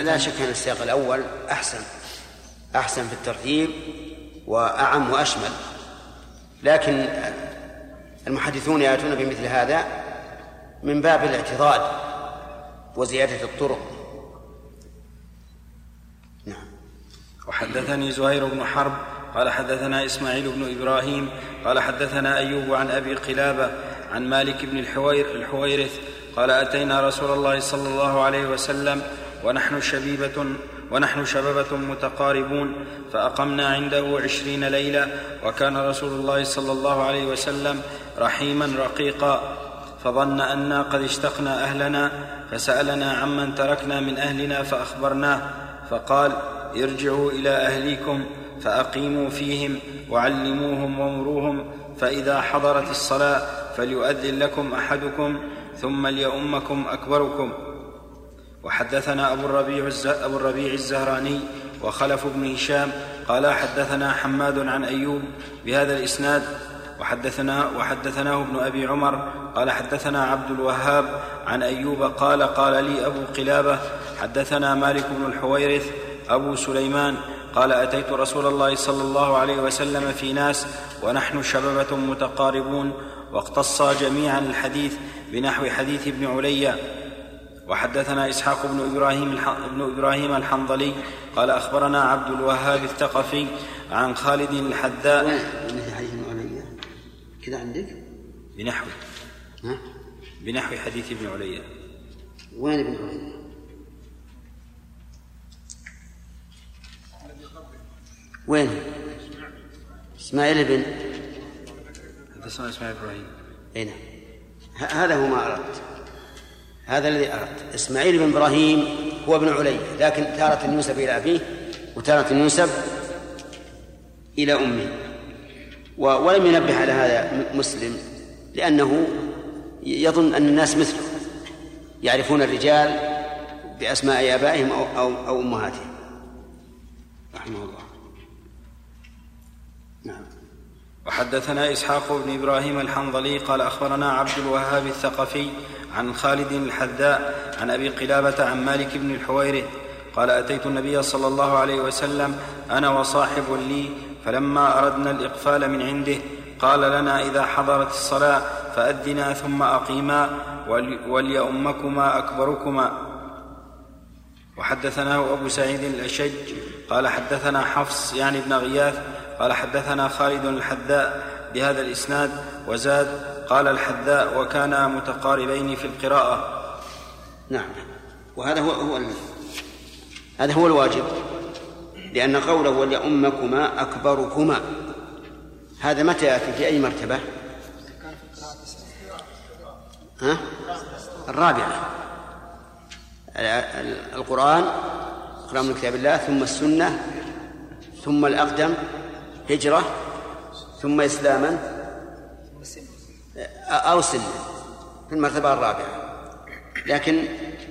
لا شك أن السياق الأول أحسن أحسن في الترتيب وأعم وأشمل. لكن المحدثون يأتون بمثل هذا من باب الاعتضاد وزيادة الطرق. نعم. وحدثني زهير بن حرب قال حدثنا إسماعيل بن إبراهيم قال حدثنا أيوب عن أبي قلابة عن مالك بن الحوير الحويرث قال أتينا رسول الله صلى الله عليه وسلم ونحن شبيبة ونحن شببة متقاربون فأقمنا عنده عشرين ليلة وكان رسول الله صلى الله عليه وسلم رحيما رقيقا فظن أنا قد اشتقنا أهلنا فسألنا عمن تركنا من أهلنا فأخبرناه فقال ارجعوا إلى أهليكم فأقيموا فيهم وعلموهم ومروهم فإذا حضرت الصلاة فليؤذن لكم أحدكم ثم ليؤمكم أكبركم. وحدثنا أبو الربيع, أبو الربيع الزهراني وخلف بن هشام قال حدثنا حماد عن أيوب بهذا الإسناد وحدثنا وحدثناه ابن أبي عمر قال حدثنا عبد الوهاب عن أيوب قال قال لي أبو قلابة حدثنا مالك بن الحويرث أبو سليمان قال أتيت رسول الله صلى الله عليه وسلم في ناس ونحن شببه متقاربون واقتصا جميعا الحديث بنحو حديث ابن علي وحدثنا إسحاق بن إبراهيم بن إبراهيم الحنظلي قال أخبرنا عبد الوهاب الثقفي عن خالد الحذاء كذا عندك؟ بنحو. ها؟ بنحو حديث ابن علي وين ابن علي؟ وين؟ إسماعيل بن حدثنا إسماعيل إبراهيم. إي نعم. هذا هو ما أردت. هذا الذي أردت. إسماعيل بن إبراهيم هو ابن علي لكن تارة ينسب إلى أبيه وتارة ينسب إلى أمه. ولم ينبه على هذا مسلم لأنه يظن أن الناس مثله يعرفون الرجال بأسماء آبائهم أو, أو, أو أمهاتهم. رحمه الله نعم وحدثنا إسحاق بن إبراهيم الحنظلي قال أخبرنا عبد الوهاب الثقفي عن خالد الحذاء عن أبي قلابة عن مالك بن الحويرث قال أتيت النبي صلى الله عليه وسلم أنا وصاحب لي فلما أردنا الإقفال من عنده قال لنا إذا حضرت الصلاة فاذنا ثم أقيما وليؤمكما أكبركما. وحدثناه أبو سعيد الأشج قال حدثنا حفص يعني ابن غياث قال حدثنا خالد الحذاء بهذا الإسناد وزاد قال الحذاء وكانا متقاربين في القراءة. نعم. وهذا هو هو هذا هو الواجب. لأن قوله وليؤمكما أكبركما هذا متى يأتي؟ في أي مرتبة؟ ها؟ الرابعة. القرآن اقرأ من كتاب الله ثم السنة ثم الأقدم هجرة ثم إسلاما أو سنة في المرتبة الرابعة. لكن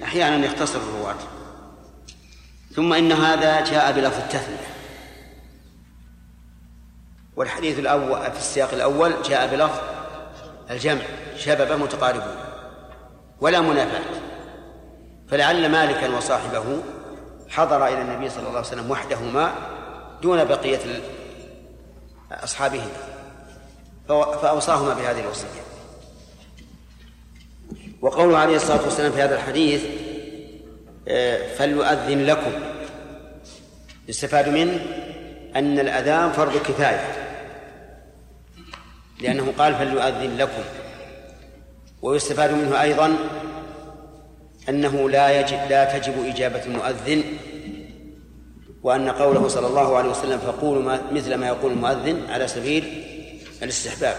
أحيانا يختصر الرواة. ثم إن هذا جاء بلفظ التثنية. والحديث الأول في السياق الأول جاء بلفظ الجمع شباب متقاربون ولا منافاة. فلعل مالكا وصاحبه حضر إلى النبي صلى الله عليه وسلم وحدهما دون بقية أصحابهما فأوصاهما بهذه الوصية. وقوله عليه الصلاة والسلام في هذا الحديث فليؤذن لكم. يستفاد منه أن الأذان فرض كفاية. لأنه قال فليؤذن لكم. ويستفاد منه أيضا أنه لا يجب لا تجب إجابة المؤذن وأن قوله صلى الله عليه وسلم فقولوا ما مثل ما يقول المؤذن على سبيل الاستحباب.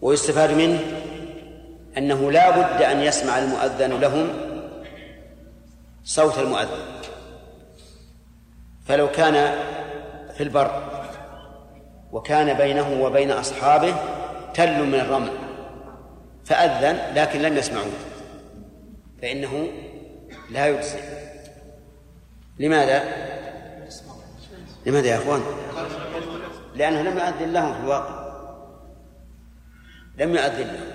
ويستفاد منه أنه لا بد أن يسمع المؤذن لهم صوت المؤذن. فلو كان في البر وكان بينه وبين أصحابه تل من الرمل فأذن لكن لم يسمعوه فإنه لا يجزي لماذا؟ لماذا يا أخوان؟ لأنه لم يؤذن لهم في الواقع. لم يؤذن لهم.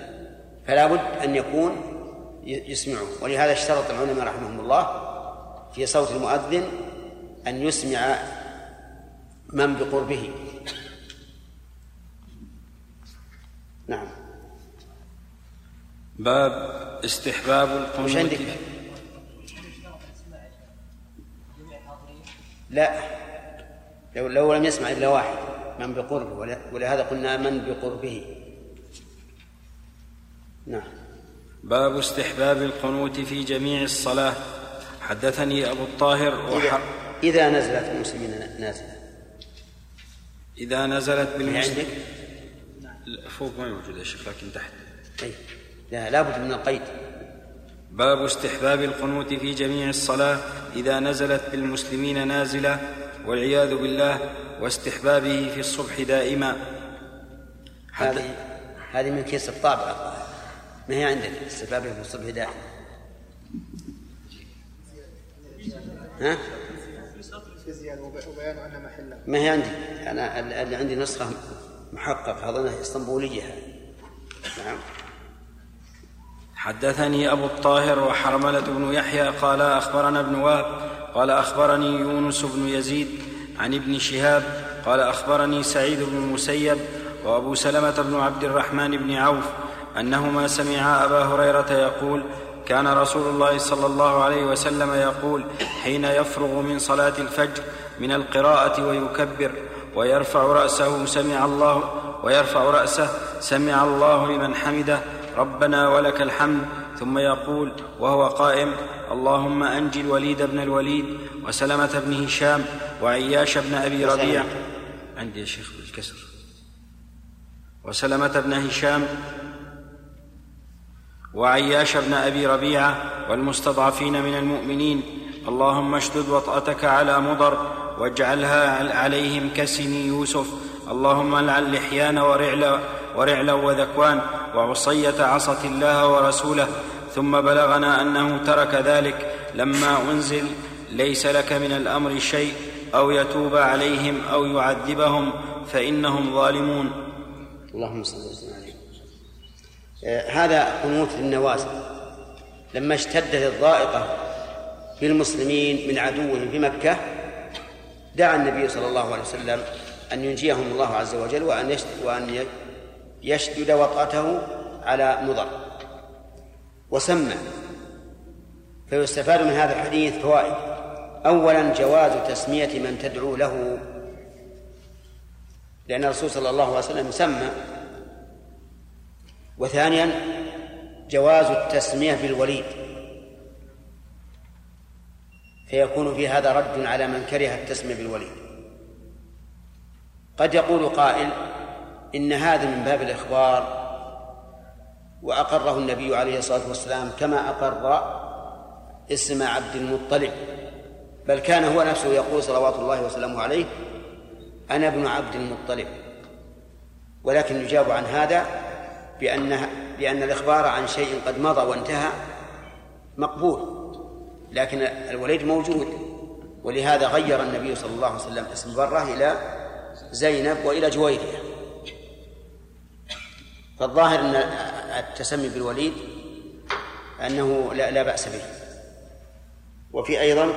فلا بد أن يكون يسمعه ولهذا اشترط العلماء رحمهم الله في صوت المؤذن أن يسمع من بقربه. نعم. باب استحباب القنوت. لا. لو لو لم يسمع إلا واحد من بقربه. ولهذا قلنا من بقربه. نعم. باب استحباب القنوت في جميع الصلاة. حدثني أبو الطاهر وح... اذا نزلت المسلمين نازلة. إذا نزلت بالمسلمين فوق ما موجود يا شيخ لكن تحت. أي. لا لابد من القيد. باب استحباب القنوت في جميع الصلاة إذا نزلت بالمسلمين نازلة والعياذ بالله واستحبابه في الصبح دائما. هذه هذه من كيس الطابع. ما هي عندك؟ استحبابه في الصبح دائما. ها؟ ما هي عندي؟ أنا اللي عندي نسخة محقق اظنها إسطنبولية. نعم. حدثني أبو الطاهر وحرملة بن يحيى قال أخبرنا ابن وهب قال أخبرني يونس بن يزيد عن ابن شهاب قال أخبرني سعيد بن المسيب وأبو سلمة بن عبد الرحمن بن عوف أنهما سمعا أبا هريرة يقول كان رسول الله صلى الله عليه وسلم يقول حين يفرغ من صلاة الفجر من القراءة ويكبر ويرفع رأسه سمع الله ويرفع رأسه سمع الله لمن حمده ربنا ولك الحمد. ثم يقول وهو قائم اللهم انج الوليد بن الوليد وسلمة بن هشام وعياش بن أبي ربيع. عندي يا شيخ بالكسر. وسلمة بن هشام وعياش بن أبي ربيعه والمستضعفين من المؤمنين. اللهم اشدد وطأتك على مضر واجعلها عليهم كسني يوسف. اللهم العن لحيان ورعل ورعلا وذكوان وعصية عصت الله ورسوله ثم بلغنا أنه ترك ذلك. لما أنزل ليس لك من الأمر شيء أو يتوب عليهم أو يعذبهم فإنهم ظالمون. اللهم صل وسلم عليه. آه، هذا قنوت للنوازل لما اشتدت الضائقة بالمسلمين من عدوهم في مكة دعا النبي صلى الله عليه وسلم أن ينجيهم الله عز وجل وأن وأن يشدد وطأته على مضر. وسمى فيستفاد من هذا الحديث فوائد. أولا جواز تسمية من تدعو له لأن الرسول صلى الله عليه وسلم سمى. وثانيا جواز التسمية بالوليد. فيكون في هذا رد على من كره التسمية بالوليد. قد يقول قائل إن هذا من باب الإخبار وأقره النبي عليه الصلاة والسلام كما أقر اسم عبد المطلب بل كان هو نفسه يقول صلوات الله وسلامه عليه أنا ابن عبد المطلب ولكن يجاب عن هذا بأن بأن الإخبار عن شيء قد مضى وانتهى مقبول لكن الوليد موجود ولهذا غير النبي صلى الله عليه وسلم اسم برة إلى زينب وإلى جويرية. فالظاهر أن التسمي بالوليد أنه لا, لا بأس به. وفي أيضا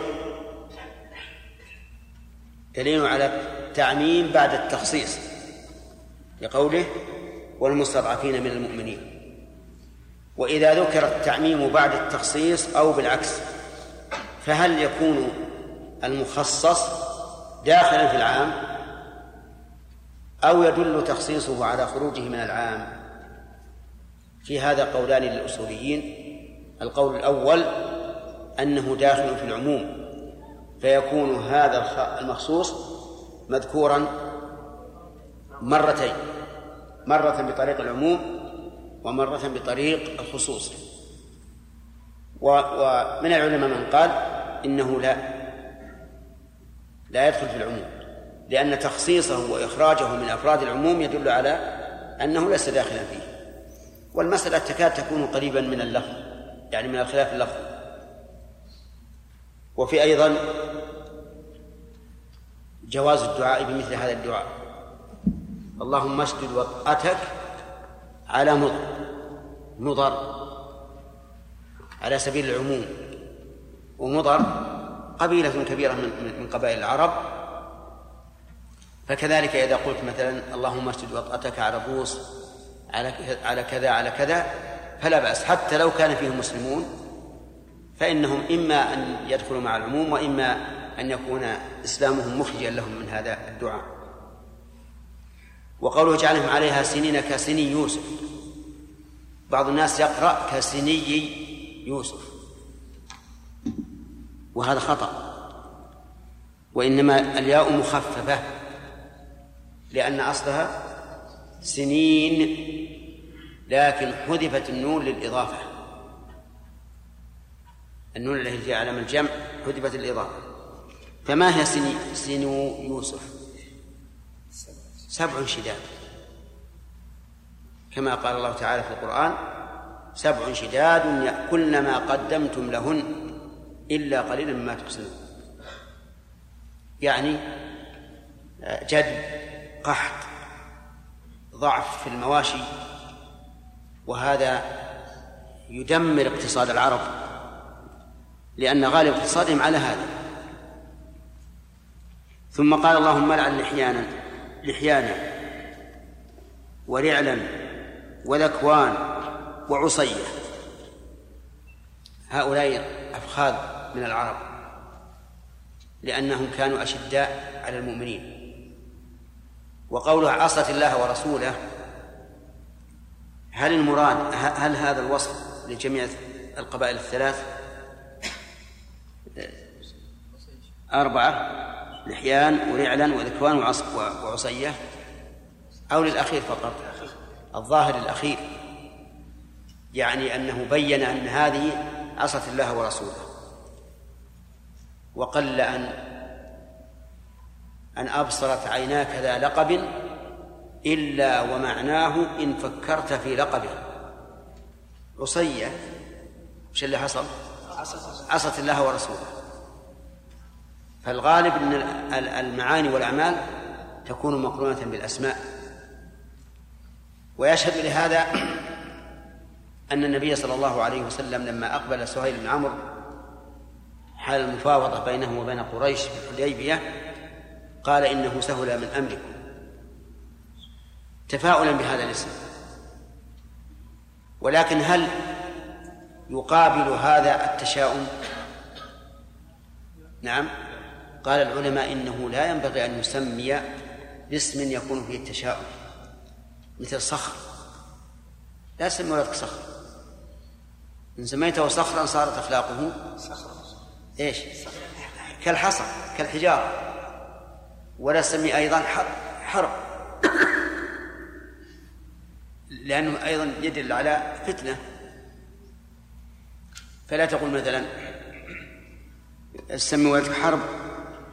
دليل على التعميم بعد التخصيص لقوله والمستضعفين من المؤمنين. وإذا ذكر التعميم بعد التخصيص أو بالعكس فهل يكون المخصص داخلا في العام أو يدل تخصيصه على خروجه من العام؟ في هذا قولان للأصوليين. القول الأول أنه داخل في العموم فيكون هذا المخصوص مذكورا مرتين مرة بطريق العموم ومرة بطريق الخصوص. ومن العلماء من قال إنه لا لا يدخل في العموم لأن تخصيصه وإخراجه من أفراد العموم يدل على أنه ليس داخلا فيه. والمسألة تكاد تكون قريبا من اللفظ يعني من الخلاف اللفظي. وفي أيضا جواز الدعاء بمثل هذا الدعاء. اللهم اشدد وطأتك على مضر مضر على سبيل العموم. ومضر قبيلة كبيرة من قبائل العرب. فكذلك إذا قلت مثلا اللهم اشدد وطأتك على الروس على على كذا على كذا فلا بأس. حتى لو كان فيهم مسلمون فإنهم إما أن يدخلوا مع العموم وإما أن يكون إسلامهم مخرجا لهم من هذا الدعاء. وقوله جعلهم عليها سنين كسني يوسف. بعض الناس يقرأ كسني يوسف. وهذا خطأ. وإنما الياء مخففة لأن أصلها سنين لكن حذفت النون للإضافة. النون التي في علم الجمع حذفت الإضافة فما هي سني سنو يوسف؟ سبع شداد. كما قال الله تعالى في القرآن سبع شداد يأكلن ما قدمتم لهن إلا قليلا مما تحسنون. يعني جد قحط ضعف في المواشي وهذا يدمر اقتصاد العرب لأن غالب اقتصادهم على هذا. ثم قال اللهم لعن لحيانا لحيانا ورعلا وذكوان وعصية. هؤلاء أفخاذ من العرب لأنهم كانوا أشداء على المؤمنين. وقوله عصت الله ورسوله هل المراد هل هذا الوصف لجميع القبائل الثلاث؟ أربعة لحيان ورعلا وذكوان وعصية أو للأخير فقط؟ الظاهر الأخير يعني أنه بين أن هذه عصت الله ورسوله وقل أن أن أبصرت عيناك ذا لقب إلا ومعناه إن فكرت في لقبه عصية وش اللي حصل؟ عصت الله ورسوله. فالغالب أن المعاني والأعمال تكون مقرونة بالأسماء. ويشهد لهذا أن النبي صلى الله عليه وسلم لما أقبل سهيل بن عمرو حال المفاوضة بينه وبين قريش في الحديبية قال إنه سهل من أمركم. تفاؤلا بهذا الاسم. ولكن هل يقابل هذا التشاؤم؟ نعم. قال العلماء إنه لا ينبغي أن يسمي باسم يكون فيه التشاؤم. مثل صخر. لا تسمي ولدك صخر. إن سميته صخرا صارت أخلاقه. إيش؟ كالحصى كالحجارة. ولا سمي أيضا حرب. لأنه أيضا يدل على فتنة. فلا تقول مثلا سمي ولدك حرب.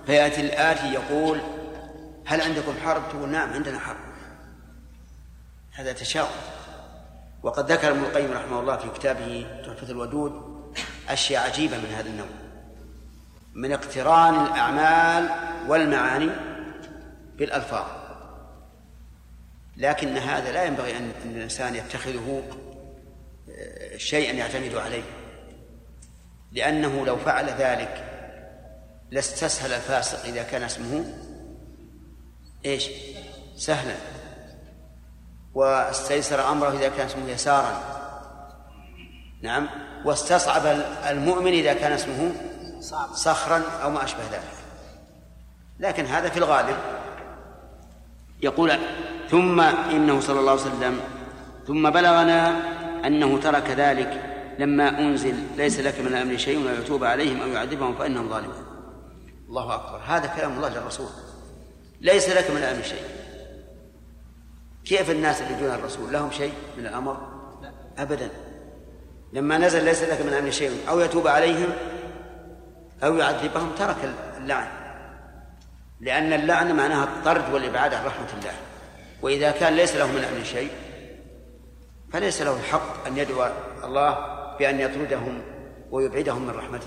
فيأتي الآتي يقول هل عندكم حرب؟ تقول نعم عندنا حرب. هذا تشاؤم. وقد ذكر ابن القيم رحمه الله في كتابه تحفة الودود أشياء عجيبة من هذا النوع. من اقتران الأعمال والمعاني بالألفاظ. لكن هذا لا ينبغي أن الإنسان يتخذه آه، شيئا يعتمد عليه. لأنه لو فعل ذلك لاستسهل الفاسق إذا كان اسمه إيش؟ سهلا. واستيسر أمره إذا كان اسمه يسارا. نعم. واستصعب المؤمن إذا كان اسمه صخرا أو ما أشبه ذلك. لكن هذا في الغالب يقول ثم إنه صلى الله عليه وسلم ثم بلغنا أنه ترك ذلك لما أنزل ليس لك من الأمر شيء ولا يتوب عليهم أو يعذبهم فإنهم ظالمون. الله أكبر. هذا كلام الله للرسول ليس لك من الأمر شيء. كيف الناس اللي دون الرسول؟ لهم شيء من الأمر؟ أبدا. لما نزل ليس لك من الأمر شيء أو يتوب عليهم أو يعذبهم ترك اللعن. لأن اللعن معناها الطرد والإبعاد عن رحمة الله. وإذا كان ليس له من أمر شيء فليس له الحق أن يدعو الله بأن يطردهم ويبعدهم من رحمته.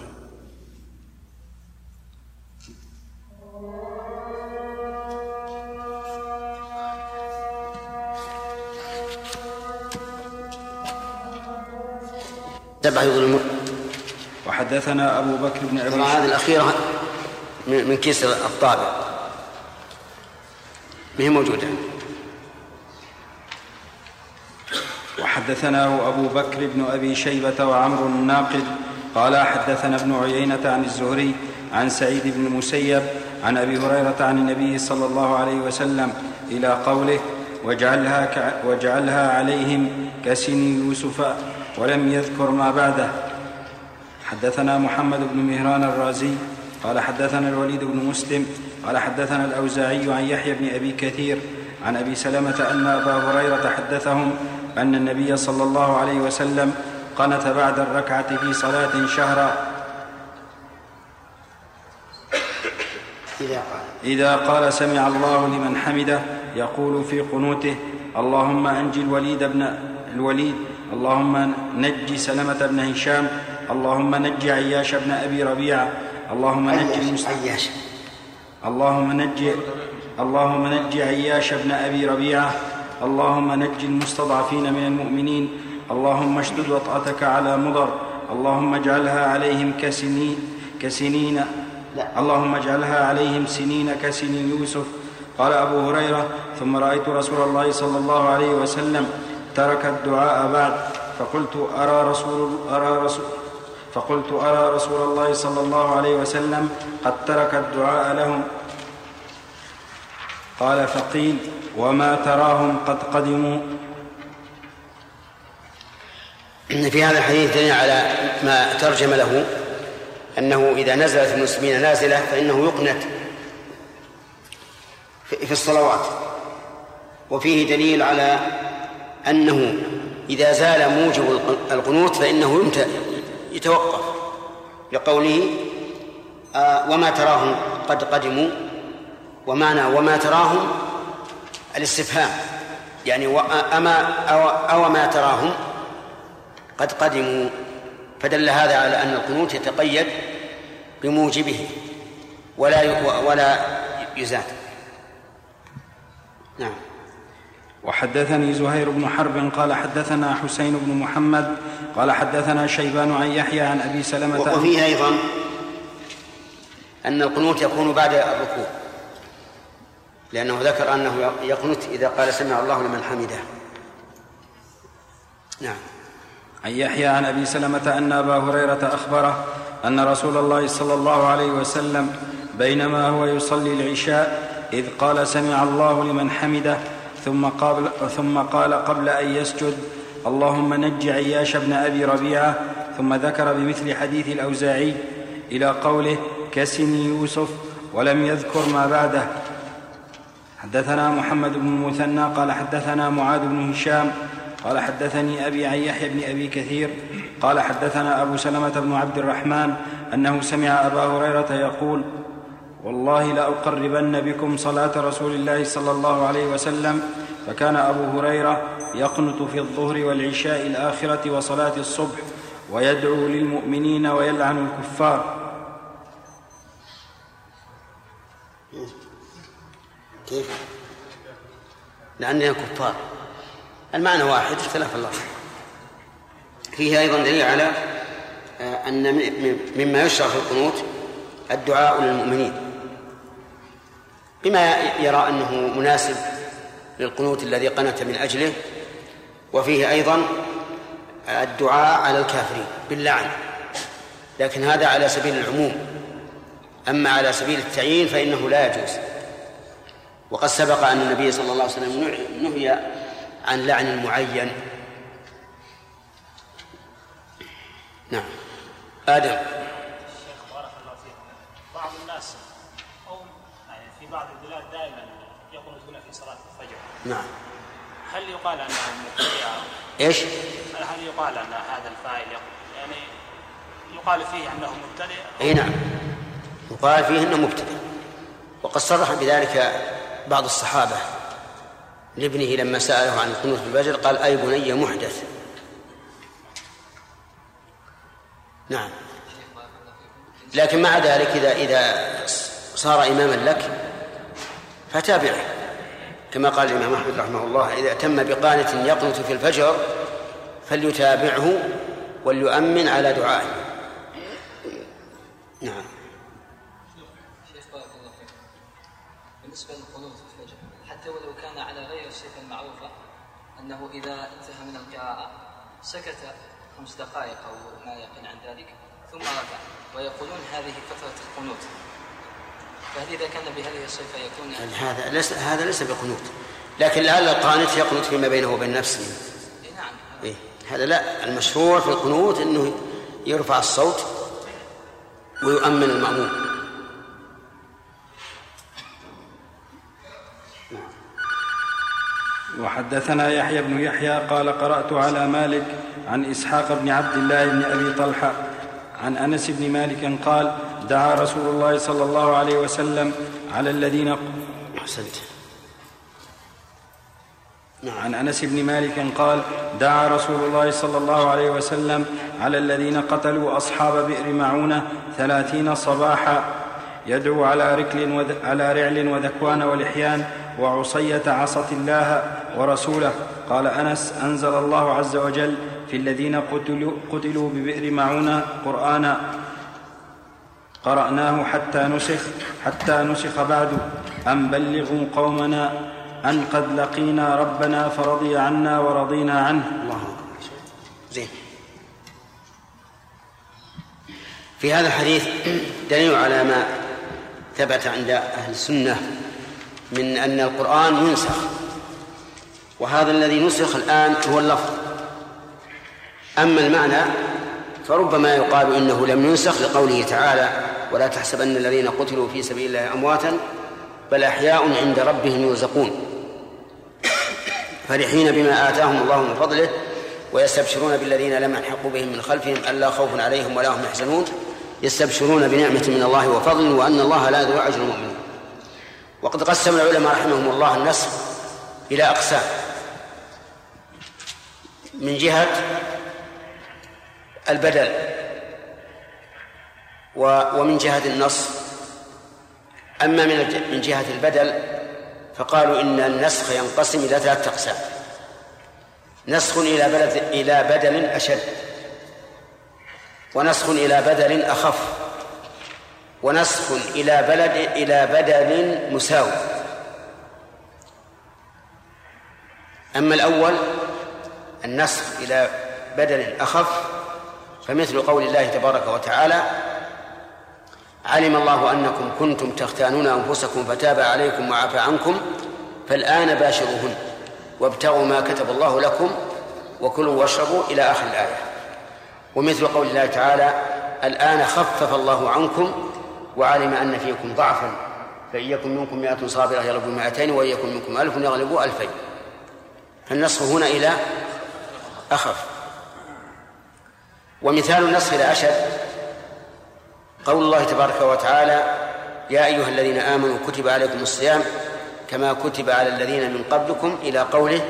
سبع يظلمون وحدثنا أبو بكر بن أبي هذه الأخيرة من كيس الطابع. ما هي موجودة؟ وحدثناه أبو بكر بن أبي شيبة وعمر الناقد قال حدثنا ابن عيينة عن الزهري عن سعيد بن المسيب عن أبي هريرة عن النبي صلى الله عليه وسلم إلى قوله واجعلها, ك... واجعلها عليهم كسن يوسف ولم يذكر ما بعده. حدثنا محمد بن مهران الرازي قال حدثنا الوليد بن مسلم قال حدثنا الأوزاعي عن يحيى بن أبي كثير عن أبي سلمة أن أبا هريرة حدثهم أن النبي صلى الله عليه وسلم قنت بعد الركعة في صلاة شهرا. إذا قال. سمع الله لمن حمده يقول في قنوته اللهم أنجي الوليد بن الوليد اللهم نجي سلمة بن هشام اللهم نجي عياش بن أبي ربيعة اللهم نجي عياش اللهم نجي اللهم نجي عياش بن أبي ربيعة. اللهم نج المستضعفين من المؤمنين. اللهم اشدد وطأتك على مضر. اللهم اجعلها عليهم كسنين كسنين. لا. اللهم اجعلها عليهم سنين كسن يوسف. قال أبو هريرة ثم رأيت رسول الله صلى الله عليه وسلم ترك الدعاء بعد. فقلت أرى رسول أرى رسول فقلت أرى رسول الله صلى الله عليه وسلم قد ترك الدعاء لهم. قال فقيل وما تراهم قد قدموا. في هذا الحديث دليل على ما ترجم له أنه إذا نزلت المسلمين نازلة فإنه يقنت في الصلوات. وفيه دليل على أنه إذا زال موجب القنوت فإنه يتوقف لقوله آه وما تراهم قد قدموا ومعنى وما تراهم الاستفهام. يعني أما أو, أو ما تراهم قد قدموا. فدل هذا على أن القنوت يتقيد بموجبه ولا ولا يزاد. نعم. وحدثني زهير بن حرب قال حدثنا حسين بن محمد قال حدثنا شيبان عن يحيى عن أبي سلمة وفيه أيضا أن القنوت يكون بعد الركوع لأنه ذكر أنه يقنت إذا قال سمع الله لمن حمده. نعم. عن يحيى عن أبي سلمة أن أبا هريرة أخبره أن رسول الله صلى الله عليه وسلم بينما هو يصلي العشاء إذ قال سمع الله لمن حمده ثم قال, ثم قال قبل أن يسجد اللهم نج عياش بن أبي ربيعة ثم ذكر بمثل حديث الأوزاعي إلى قوله كسني يوسف ولم يذكر ما بعده. حدثنا محمد بن المثنى قال حدثنا معاذ بن هشام قال حدثني أبي عن يحيى بن أبي كثير قال حدثنا أبو سلمة بن عبد الرحمن أنه سمع أبا هريرة يقول والله لأقربن بكم صلاة رسول الله صلى الله عليه وسلم فكان أبو هريرة يقنت في الظهر والعشاء الآخرة وصلاة الصبح ويدعو للمؤمنين ويلعن الكفار. كيف؟ لأننا كفار. المعنى واحد اختلاف الله. فيه أيضا دليل على آه، أن مما يشرع في القنوت الدعاء للمؤمنين. بما يرى أنه مناسب للقنوت الذي قنت من أجله وفيه أيضا الدعاء على الكافرين باللعن. لكن هذا على سبيل العموم. أما على سبيل التعيين فإنه لا يجوز. وقد سبق أن النبي صلى الله عليه وسلم نهي عن لعن معين. نعم. آدم. نعم. هل يقال أنهم مبتدع إيش؟ هل يقال أن هذا الفاعل يعني يقال فيه أنه مبتدئ؟ إي نعم. يقال فيه أنه مبتدئ. وقد صرح بذلك بعض الصحابة. لابنه لما سأله عن القنوت في الفجر قال أي بني محدث. نعم. لكن مع ذلك إذا إذا صار إماما لك فتابعه. كما قال الإمام أحمد رحمه الله إذا تم بقانة يقنت في الفجر فليتابعه وليؤمن على دعائه. نعم. بالنسبة للقنوت في الفجر حتى ولو كان على غير الصفة المعروفة أنه إذا انتهى من القراءة سكت خمس دقائق أو ما يقل عن ذلك ثم ركع ويقولون هذه فترة القنوت فهل إذا كان بهذه الصفة يكون يعني هذا ليس هذا ليس بقنوت. لكن لعل القانت يقنت فيما بينه وبين نفسه. إيه نعم. إيه؟ هذا لا المشهور في القنوت إنه يرفع الصوت ويؤمن المأموم. وحدثنا يحيى بن يحيى قال قرأت على مالك عن إسحاق بن عبد الله بن أبي طلحة عن أنس بن مالك قال دعا رسول الله صلى الله عليه وسلم على الذين أحسنت. عن أنس بن مالك قال دعا رسول الله صلى الله عليه وسلم على الذين قتلوا أصحاب بئر معونة ثلاثين صباحا يدعو على ركل وذ... على رعل وذكوان ولحيان وعصية عصت الله ورسوله. قال أنس أنزل الله عز وجل في الذين قتلوا, قتلوا ببئر معونة قرآنا قرأناه حتى نسخ حتى نسخ بعد. أن بلغوا قومنا أن قد لقينا ربنا فرضي عنا ورضينا عنه. الله زين. في هذا الحديث دليل على ما ثبت عند أهل السنة من أن القرآن ينسخ وهذا الذي نسخ الآن هو اللفظ. أما المعنى فربما يقال إنه لم ينسخ لقوله تعالى ولا تحسبن الذين قتلوا في سبيل الله أمواتا بل أحياء عند ربهم يرزقون فرحين بما آتاهم الله من فضله ويستبشرون بالذين لم يلحقوا بهم من خلفهم ألا خوف عليهم ولا هم يحزنون. يستبشرون بنعمة من الله وفضل وأن الله لا يضيع أجر المؤمنين وقد قسم العلماء رحمهم الله النسخ إلى أقسام. من جهة البدل ومن جهة النص. أما من من جهة البدل فقالوا إن النسخ ينقسم إلى ثلاثة أقسام. نسخ إلى بلد إلى بدل أشد. ونسخ إلى بدل أخف. ونسخ إلى بلد إلى بدل مساوي أما الأول النسخ إلى بدل أخف. فمثل قول الله تبارك وتعالى علم الله أنكم كنتم تختانون أنفسكم فتاب عليكم وعفى عنكم فالآن باشروهن وابتغوا ما كتب الله لكم وكلوا واشربوا إلى آخر الآية. ومثل قول الله تعالى الآن خفف الله عنكم وعلم أن فيكم ضعفا فإن يكن منكم مئة صابرة يغلبوا مئتين وإن يكن منكم ألف يغلبوا ألفين. فالنصر هنا إلى أخف. ومثال النصر إلى أشد قول الله تبارك وتعالى يا أيها الذين آمنوا كتب عليكم الصيام كما كتب على الذين من قبلكم إلى قوله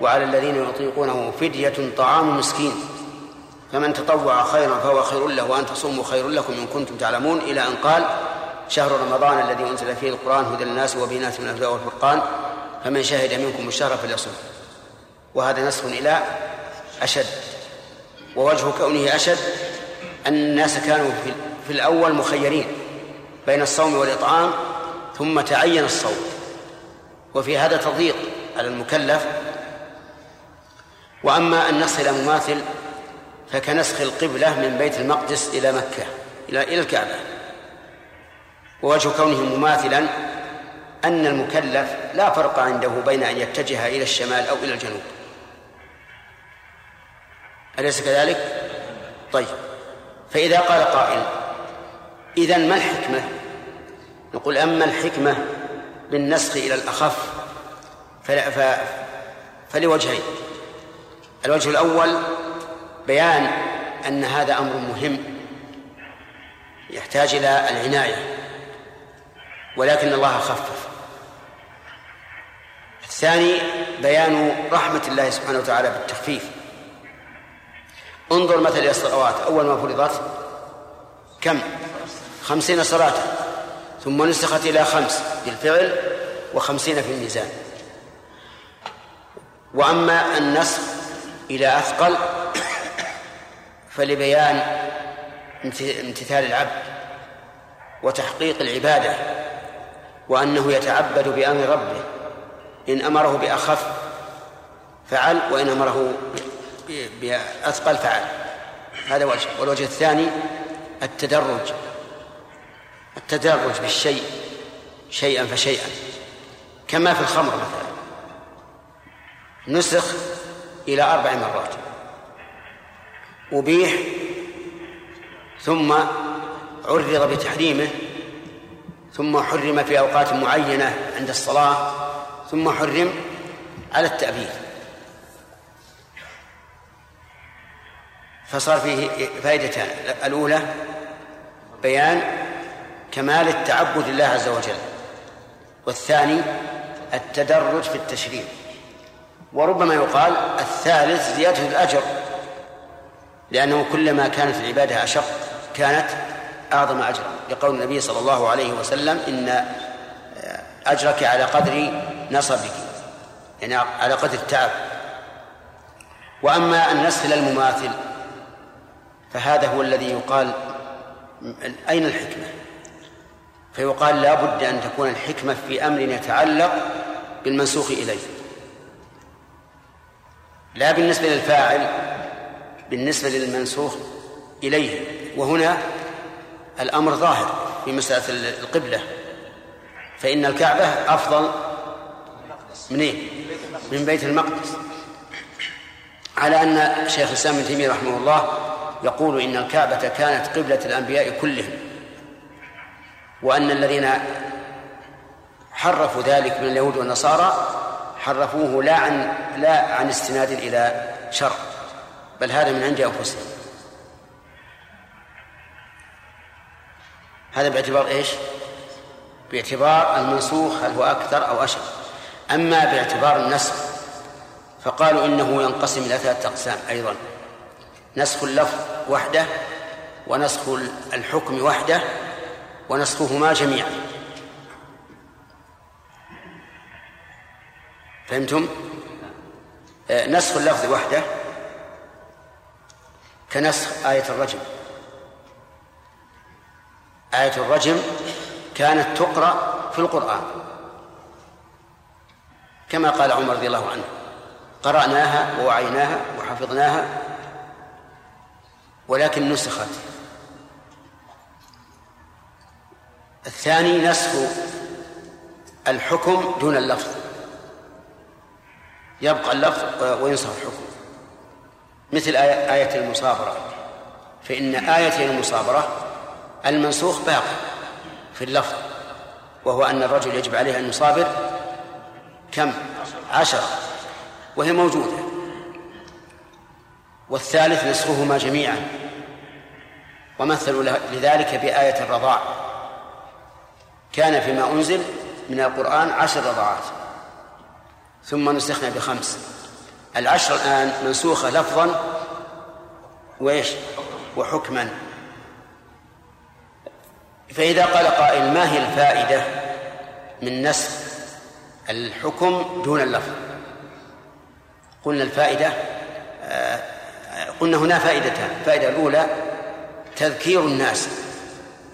وعلى الذين يطيقونه فدية طعام مسكين فمن تطوع خيرا فهو خير له وأن تصوموا خير لكم إن كنتم تعلمون إلى أن قال شهر رمضان الذي أنزل فيه القرآن هدى للناس وبينات من الهدى والفرقان فمن شهد منكم الشهر فليصم وهذا نسخ إلى أشد. ووجه كونه أشد أن الناس كانوا في الأول مخيرين بين الصوم والإطعام ثم تعين الصوم. وفي هذا تضييق على المكلف. وأما النص إلى مماثل فكنسخ القبلة من بيت المقدس إلى مكة إلى إلى الكعبة. ووجه كونه مماثلا أن المكلف لا فرق عنده بين أن يتجه إلى الشمال أو إلى الجنوب. أليس كذلك؟ طيب فإذا قال قائل إذا ما الحكمة؟ نقول أما الحكمة بالنسخ إلى الأخف فلوجهين الوجه الأول بيان أن هذا أمر مهم يحتاج إلى العناية ولكن الله خفف الثاني بيان رحمة الله سبحانه وتعالى بالتخفيف انظر مثل الصلوات أول ما فرضت كم؟ خمسين صلاة. ثم نسخت إلى خمس بالفعل وخمسين في الميزان. وأما النسخ إلى أثقل فلبيان امتثال العبد وتحقيق العبادة وأنه يتعبد بأمر ربه. إن أمره بأخف فعل وإن أمره بأثقل فعل. هذا وجه. والوجه الثاني التدرج. التدرج بالشيء شيئا فشيئا. كما في الخمر مثلا. نسخ إلى أربع مرات. أبيح ثم عرض بتحريمه ثم حرم في أوقات معينة عند الصلاة ثم حرم على التأبيد. فصار فيه فائدتان الأولى بيان كمال التعبد لله عز وجل. والثاني التدرج في التشريع. وربما يقال الثالث زيادة الأجر لأنه كلما كانت العبادة أشق كانت أعظم أجرا. لقول النبي صلى الله عليه وسلم إن أجرك على قدر نصبك. يعني على قدر التعب. وأما النسخ للمماثل فهذا هو الذي يقال أين الحكمة؟ فيقال لا بد أن تكون الحكمة في أمر يتعلق بالمنسوخ إليه. لا بالنسبة للفاعل بالنسبة للمنسوخ إليه. وهنا الأمر ظاهر في مسألة القبلة. فإن الكعبة أفضل من إيه؟ من بيت المقدس. على أن شيخ الإسلام ابن تيمية رحمه الله يقول إن الكعبة كانت قبلة الأنبياء كلهم وأن الذين حرفوا ذلك من اليهود والنصارى حرفوه لا عن لا عن استناد إلى شرع بل هذا من عند أنفسهم. هذا باعتبار إيش؟ باعتبار المنسوخ هل هو أكثر أو أشد. أما باعتبار النسخ فقالوا إنه ينقسم إلى ثلاثة أقسام أيضا. نسخ اللفظ وحده ونسخ الحكم وحده ونسخهما جميعا. فهمتم؟ آه، نسخ اللفظ وحده كنسخ آية الرجم. آية الرجم كانت تقرأ في القرآن. كما قال عمر رضي الله عنه قرأناها ووعيناها وحفظناها ولكن نسخت. الثاني نسخ الحكم دون اللفظ. يبقى اللفظ وينسخ الحكم. مثل آية المصابرة. فإن آية المصابرة المنسوخ باقي في اللفظ وهو أن الرجل يجب عليه أن يصابر كم؟ عشرة. وهي موجودة. والثالث نسخهما جميعا. ومثلوا لذلك بآية الرضاع. كان فيما أنزل من القرآن عشر رضعات ثم نسخنا بخمس. العشر الآن منسوخة لفظا وإيش؟ وحكما. فإذا قال قائل ما هي الفائدة من نسخ الحكم دون اللفظ؟ قلنا الفائدة قلنا هنا فائدتان. الفائدة الأولى تذكير الناس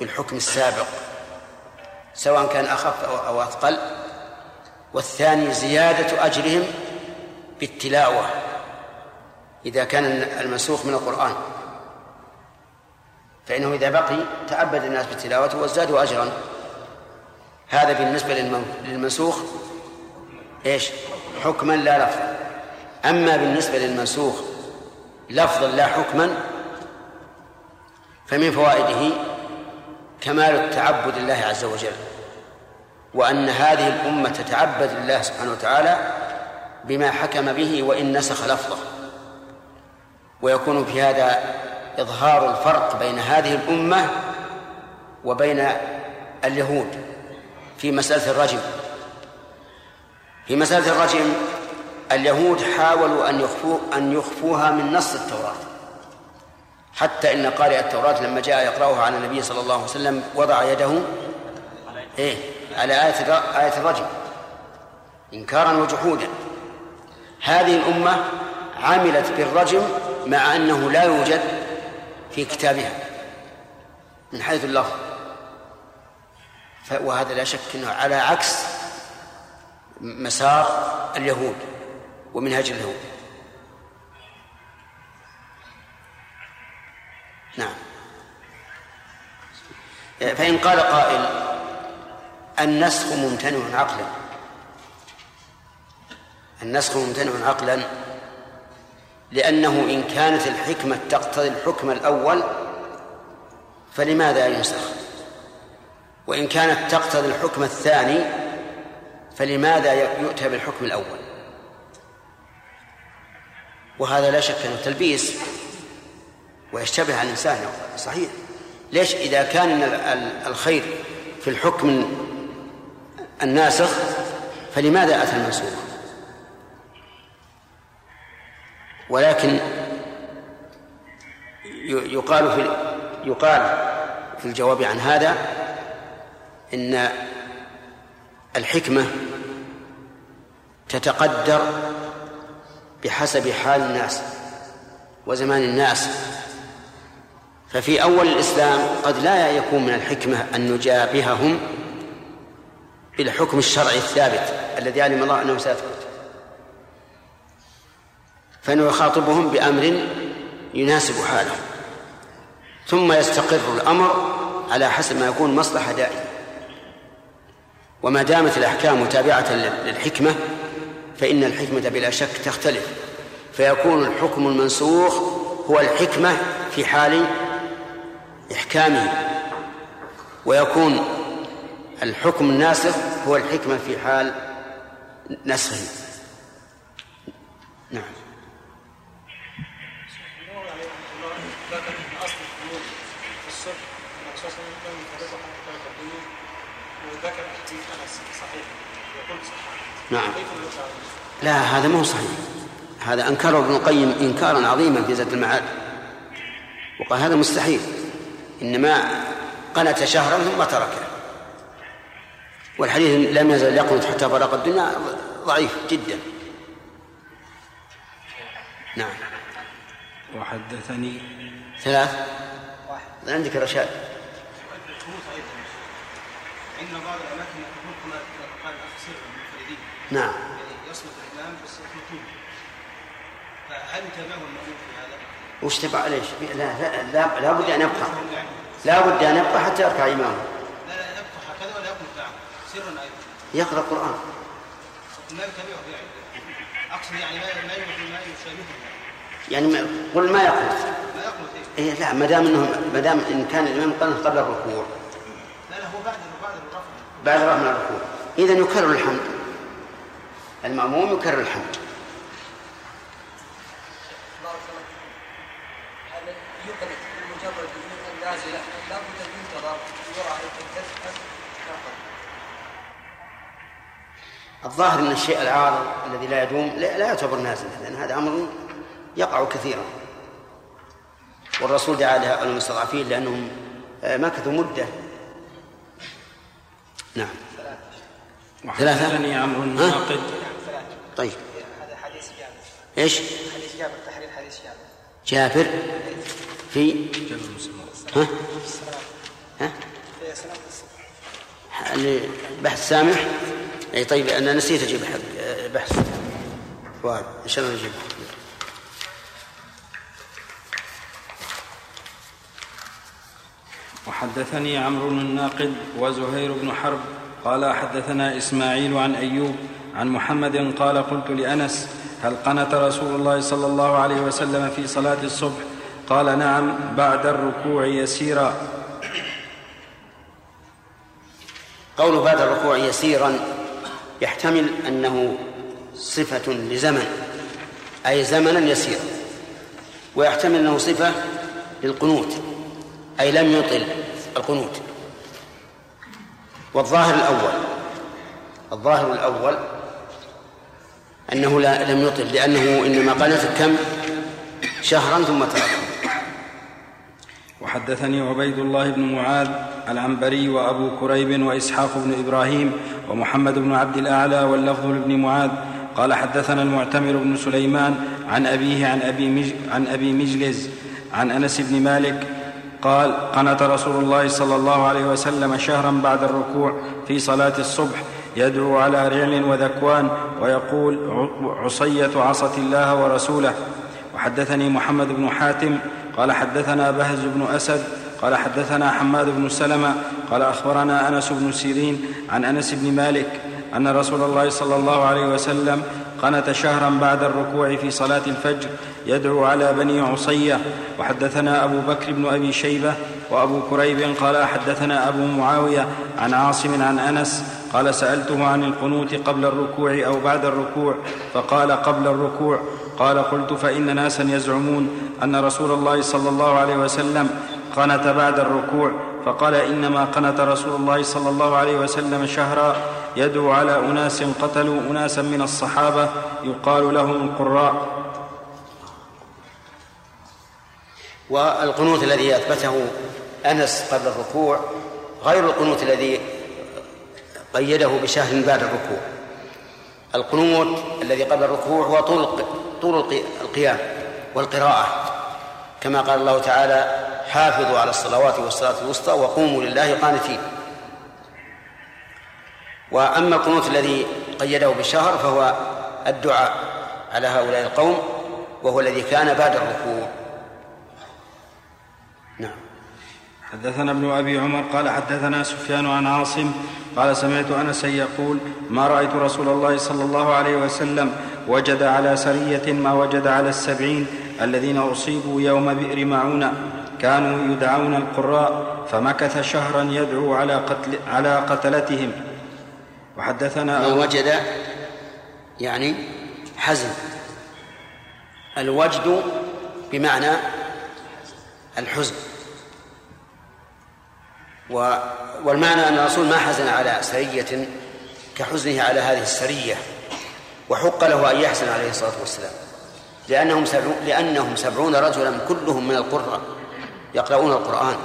بالحكم السابق سواء كان أخف أو أثقل. والثاني زيادة أجرهم بالتلاوة إذا كان المنسوخ من القرآن. فإنه إذا بقي تعبد الناس بتلاوته وازدادوا أجرا. هذا بالنسبة للمنسوخ إيش؟ حكما لا لفظا أما بالنسبة للمنسوخ لفظا لا حكما فمن فوائده كمال التعبد لله عز وجل وأن هذه الأمة تتعبد لله سبحانه وتعالى بما حكم به وإن نسخ لفظه. ويكون في هذا إظهار الفرق بين هذه الأمة وبين اليهود في مسألة الرجم. في مسألة الرجم اليهود حاولوا أن يخفوا أن يخفوها من نص التوراة. حتى إن قارئ التوراة لما جاء يقرأها على النبي صلى الله عليه وسلم وضع يده إيه على آية آية الرجم. إنكارا وجحودا. هذه الأمة عملت بالرجم مع أنه لا يوجد في كتابها. من حيث اللفظ. وهذا لا شك إنه على عكس مسار اليهود. ومنهج اليهود نعم. فإن قال قائل النسخ ممتنع عقلا. النسخ ممتنع عقلا لأنه إن كانت الحكمة تقتضي الحكم الأول فلماذا ينسخ؟ وإن كانت تقتضي الحكم الثاني فلماذا يؤتى بالحكم الأول؟ وهذا لا شك أنه تلبيس ويشتبه على الإنسان صحيح. ليش؟ إذا كان الخير في الحكم الناسخ فلماذا أتى المنسوخ؟ ولكن يقال في يقال في الجواب عن هذا إن الحكمة تتقدر بحسب حال الناس وزمان الناس. ففي أول الإسلام قد لا يكون من الحكمة أن نجابههم بالحكم الشرعي الثابت الذي علم الله أنه سيثبت. فنخاطبهم بأمر يناسب حالهم. ثم يستقر الأمر على حسب ما يكون مصلحة دائمة. وما دامت الأحكام متابعة للحكمة فإن الحكمة بلا شك تختلف. فيكون الحكم المنسوخ هو الحكمة في حال إحكامه. ويكون الحكم الناسخ هو الحكمة في حال نسخه. نعم. نعم. لا هذا ما هو صحيح. هذا أنكره ابن القيم إنكارا عظيما في زاد المعاد. وقال هذا مستحيل. إنما قنت شهرا ثم تركه. والحديث لم يزل يقنط حتى فرق الدنيا ضعيف جدا. نعم. وحدثني ثلاث. واحد عندك رشاد. بعض الأماكن قال نعم يعني يصمت الامام بس يخلطون فهل يتابعه المأمون في هذا؟ وش تبع ليش؟ لا لا لا, لا بد أن يبقى. لا بد أن يبقى حتى يركع امامه لا لا يبقى هكذا ولا يقنط معه سرا أيضا. يقرأ القرآن. ما يتابعه يعني أقصد يعني ما ما ما يشابهه. يعني ما قل ما يقنط ما يقنط إيه؟ إيه لا ما دام انه ما دام إن كان الإمام قنط قبل الركوع. لا لا هو بعد بعد الرفع. بعد من الركوع. اذا يكرر الحمد. المأموم يكرر الحمد بارك الله فيك. وجود النازله لابد ان ينتظر يرى الظاهر أن الشيء العارض الذي لا يدوم لا, لا يعتبر نازلا لأن هذا أمر يقع كثيرا. والرسول دعا لهؤلاء المستضعفين لأنهم آه، مكثوا مدة. نعم. ثلاثة؟ وحدثني عمرو الناقد طيب. هذا حديث جابر. إيش؟ حديث جابر تحرير حديث جابر. جابر؟ في ها؟ ها؟ بحث سامح؟ أي طيب أنا نسيت أجيب حق آه، بحث. فؤاد إن شاء الله نجيب وحدثني عمرو الناقد وزهير بن حرب. قال حدثنا إسماعيل عن أيوب عن محمد قال قلت لأنس هل قنت رسول الله صلى الله عليه وسلم في صلاة الصبح؟ قال نعم بعد الركوع يسيرا. قول بعد الركوع يسيرا يحتمل أنه صفة لزمن أي زمنا يسيرا ويحتمل أنه صفة للقنوت أي لم يطل القنوت. والظاهر الأول الظاهر الأول أنه لا لم يطل لأنه إنما قنت كم شهرا ثم تركه. وحدثني عبيد الله بن معاذ العنبري وأبو كريب وإسحاق بن إبراهيم ومحمد بن عبد الأعلى واللفظ لابن معاذ. قال حدثنا المعتمر بن سليمان عن أبيه عن أبي مج عن أبي مجلز عن أنس بن مالك. قال قنت رسول الله صلى الله عليه وسلم شهرا بعد الركوع في صلاة الصبح يدعو على رعل وذكوان ويقول عصية عصت الله ورسوله. وحدثني محمد بن حاتم قال حدثنا بهز بن أسد قال حدثنا حماد بن سلمة قال أخبرنا أنس بن سيرين عن أنس بن مالك أن رسول الله صلى الله عليه وسلم قنت شهرا بعد الركوع في صلاة الفجر يدعو على بني عصية. وحدثنا أبو بكر بن أبي شيبة وأبو كريب قال حدثنا أبو معاوية عن عاصم عن أنس قال سألته عن القنوت قبل الركوع أو بعد الركوع فقال قبل الركوع. قال قلت فإن ناسا يزعمون أن رسول الله صلى الله عليه وسلم قنت بعد الركوع فقال إنما قنت رسول الله صلى الله عليه وسلم شهرا يدعو على أناس قتلوا أناسا من الصحابة يقال لهم القراء والقنوت الذي أثبته أنس قبل الركوع غير القنوت الذي قيده بشهر بعد الركوع. القنوت الذي قبل الركوع هو طول طول القيام والقراءة. كما قال الله تعالى حافظوا على الصلوات والصلاة الوسطى وقوموا لله قانتين. وأما القنوت الذي قيده بالشهر فهو الدعاء على هؤلاء القوم وهو الذي كان بعد الركوع. نعم. حدثنا ابن أبي عمر قال حدثنا سفيان عن عاصم قال سمعت انسا يقول ما رأيت رسول الله صلى الله عليه وسلم وجد على سرية ما وجد على السبعين الذين أصيبوا يوم بئر معونة كانوا يدعون القراء فمكث شهرا يدعو على قتل على قتلتهم. وحدثنا ما وجد يعني حزن. الوجد بمعنى الحزن. والمعنى أن الرسول ما حزن على سرية كحزنه على هذه السرية. وحق له أن يحزن عليه الصلاة والسلام. لأنهم سبعون, لأنهم سبعون رجلا كلهم من القرى يقرؤون القرآن.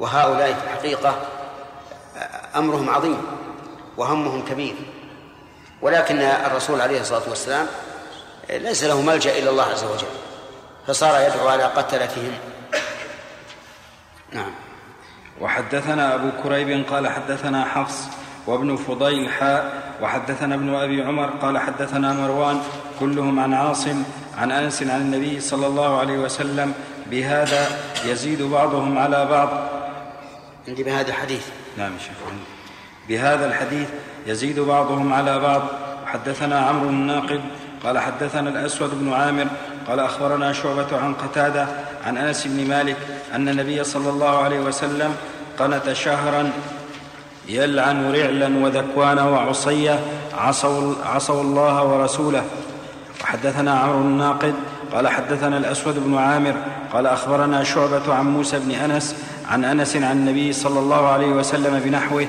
وهؤلاء في الحقيقة أمرهم عظيم وهمهم كبير. ولكن الرسول عليه الصلاة والسلام ليس له ملجأ إلى الله عز وجل فصار يدعو على قتلتهم. نعم. وحدثنا أبو كريب قال حدثنا حفص وابن فضيل حاء وحدثنا ابن أبي عمر قال حدثنا مروان كلهم عن عاصم عن أنس عن النبي صلى الله عليه وسلم. بهذا يزيد بعضهم على بعض. عندي بهذا الحديث. نعم شيخ. بهذا الحديث يزيد بعضهم على بعض. وحدثنا عمرو الناقد قال حدثنا الأسود بن عامر قال أخبرنا شعبة عن قتادة عن أنس بن مالك أن النبي صلى الله عليه وسلم قنت شهرا يلعن رعلا وذكوان وعصية عصوا, عصوا الله ورسوله. وحدثنا عمرو الناقد قال حدثنا الأسود بن عامر قال أخبرنا شعبة عن موسى بن أنس عن أنس عن النبي صلى الله عليه وسلم بنحوه.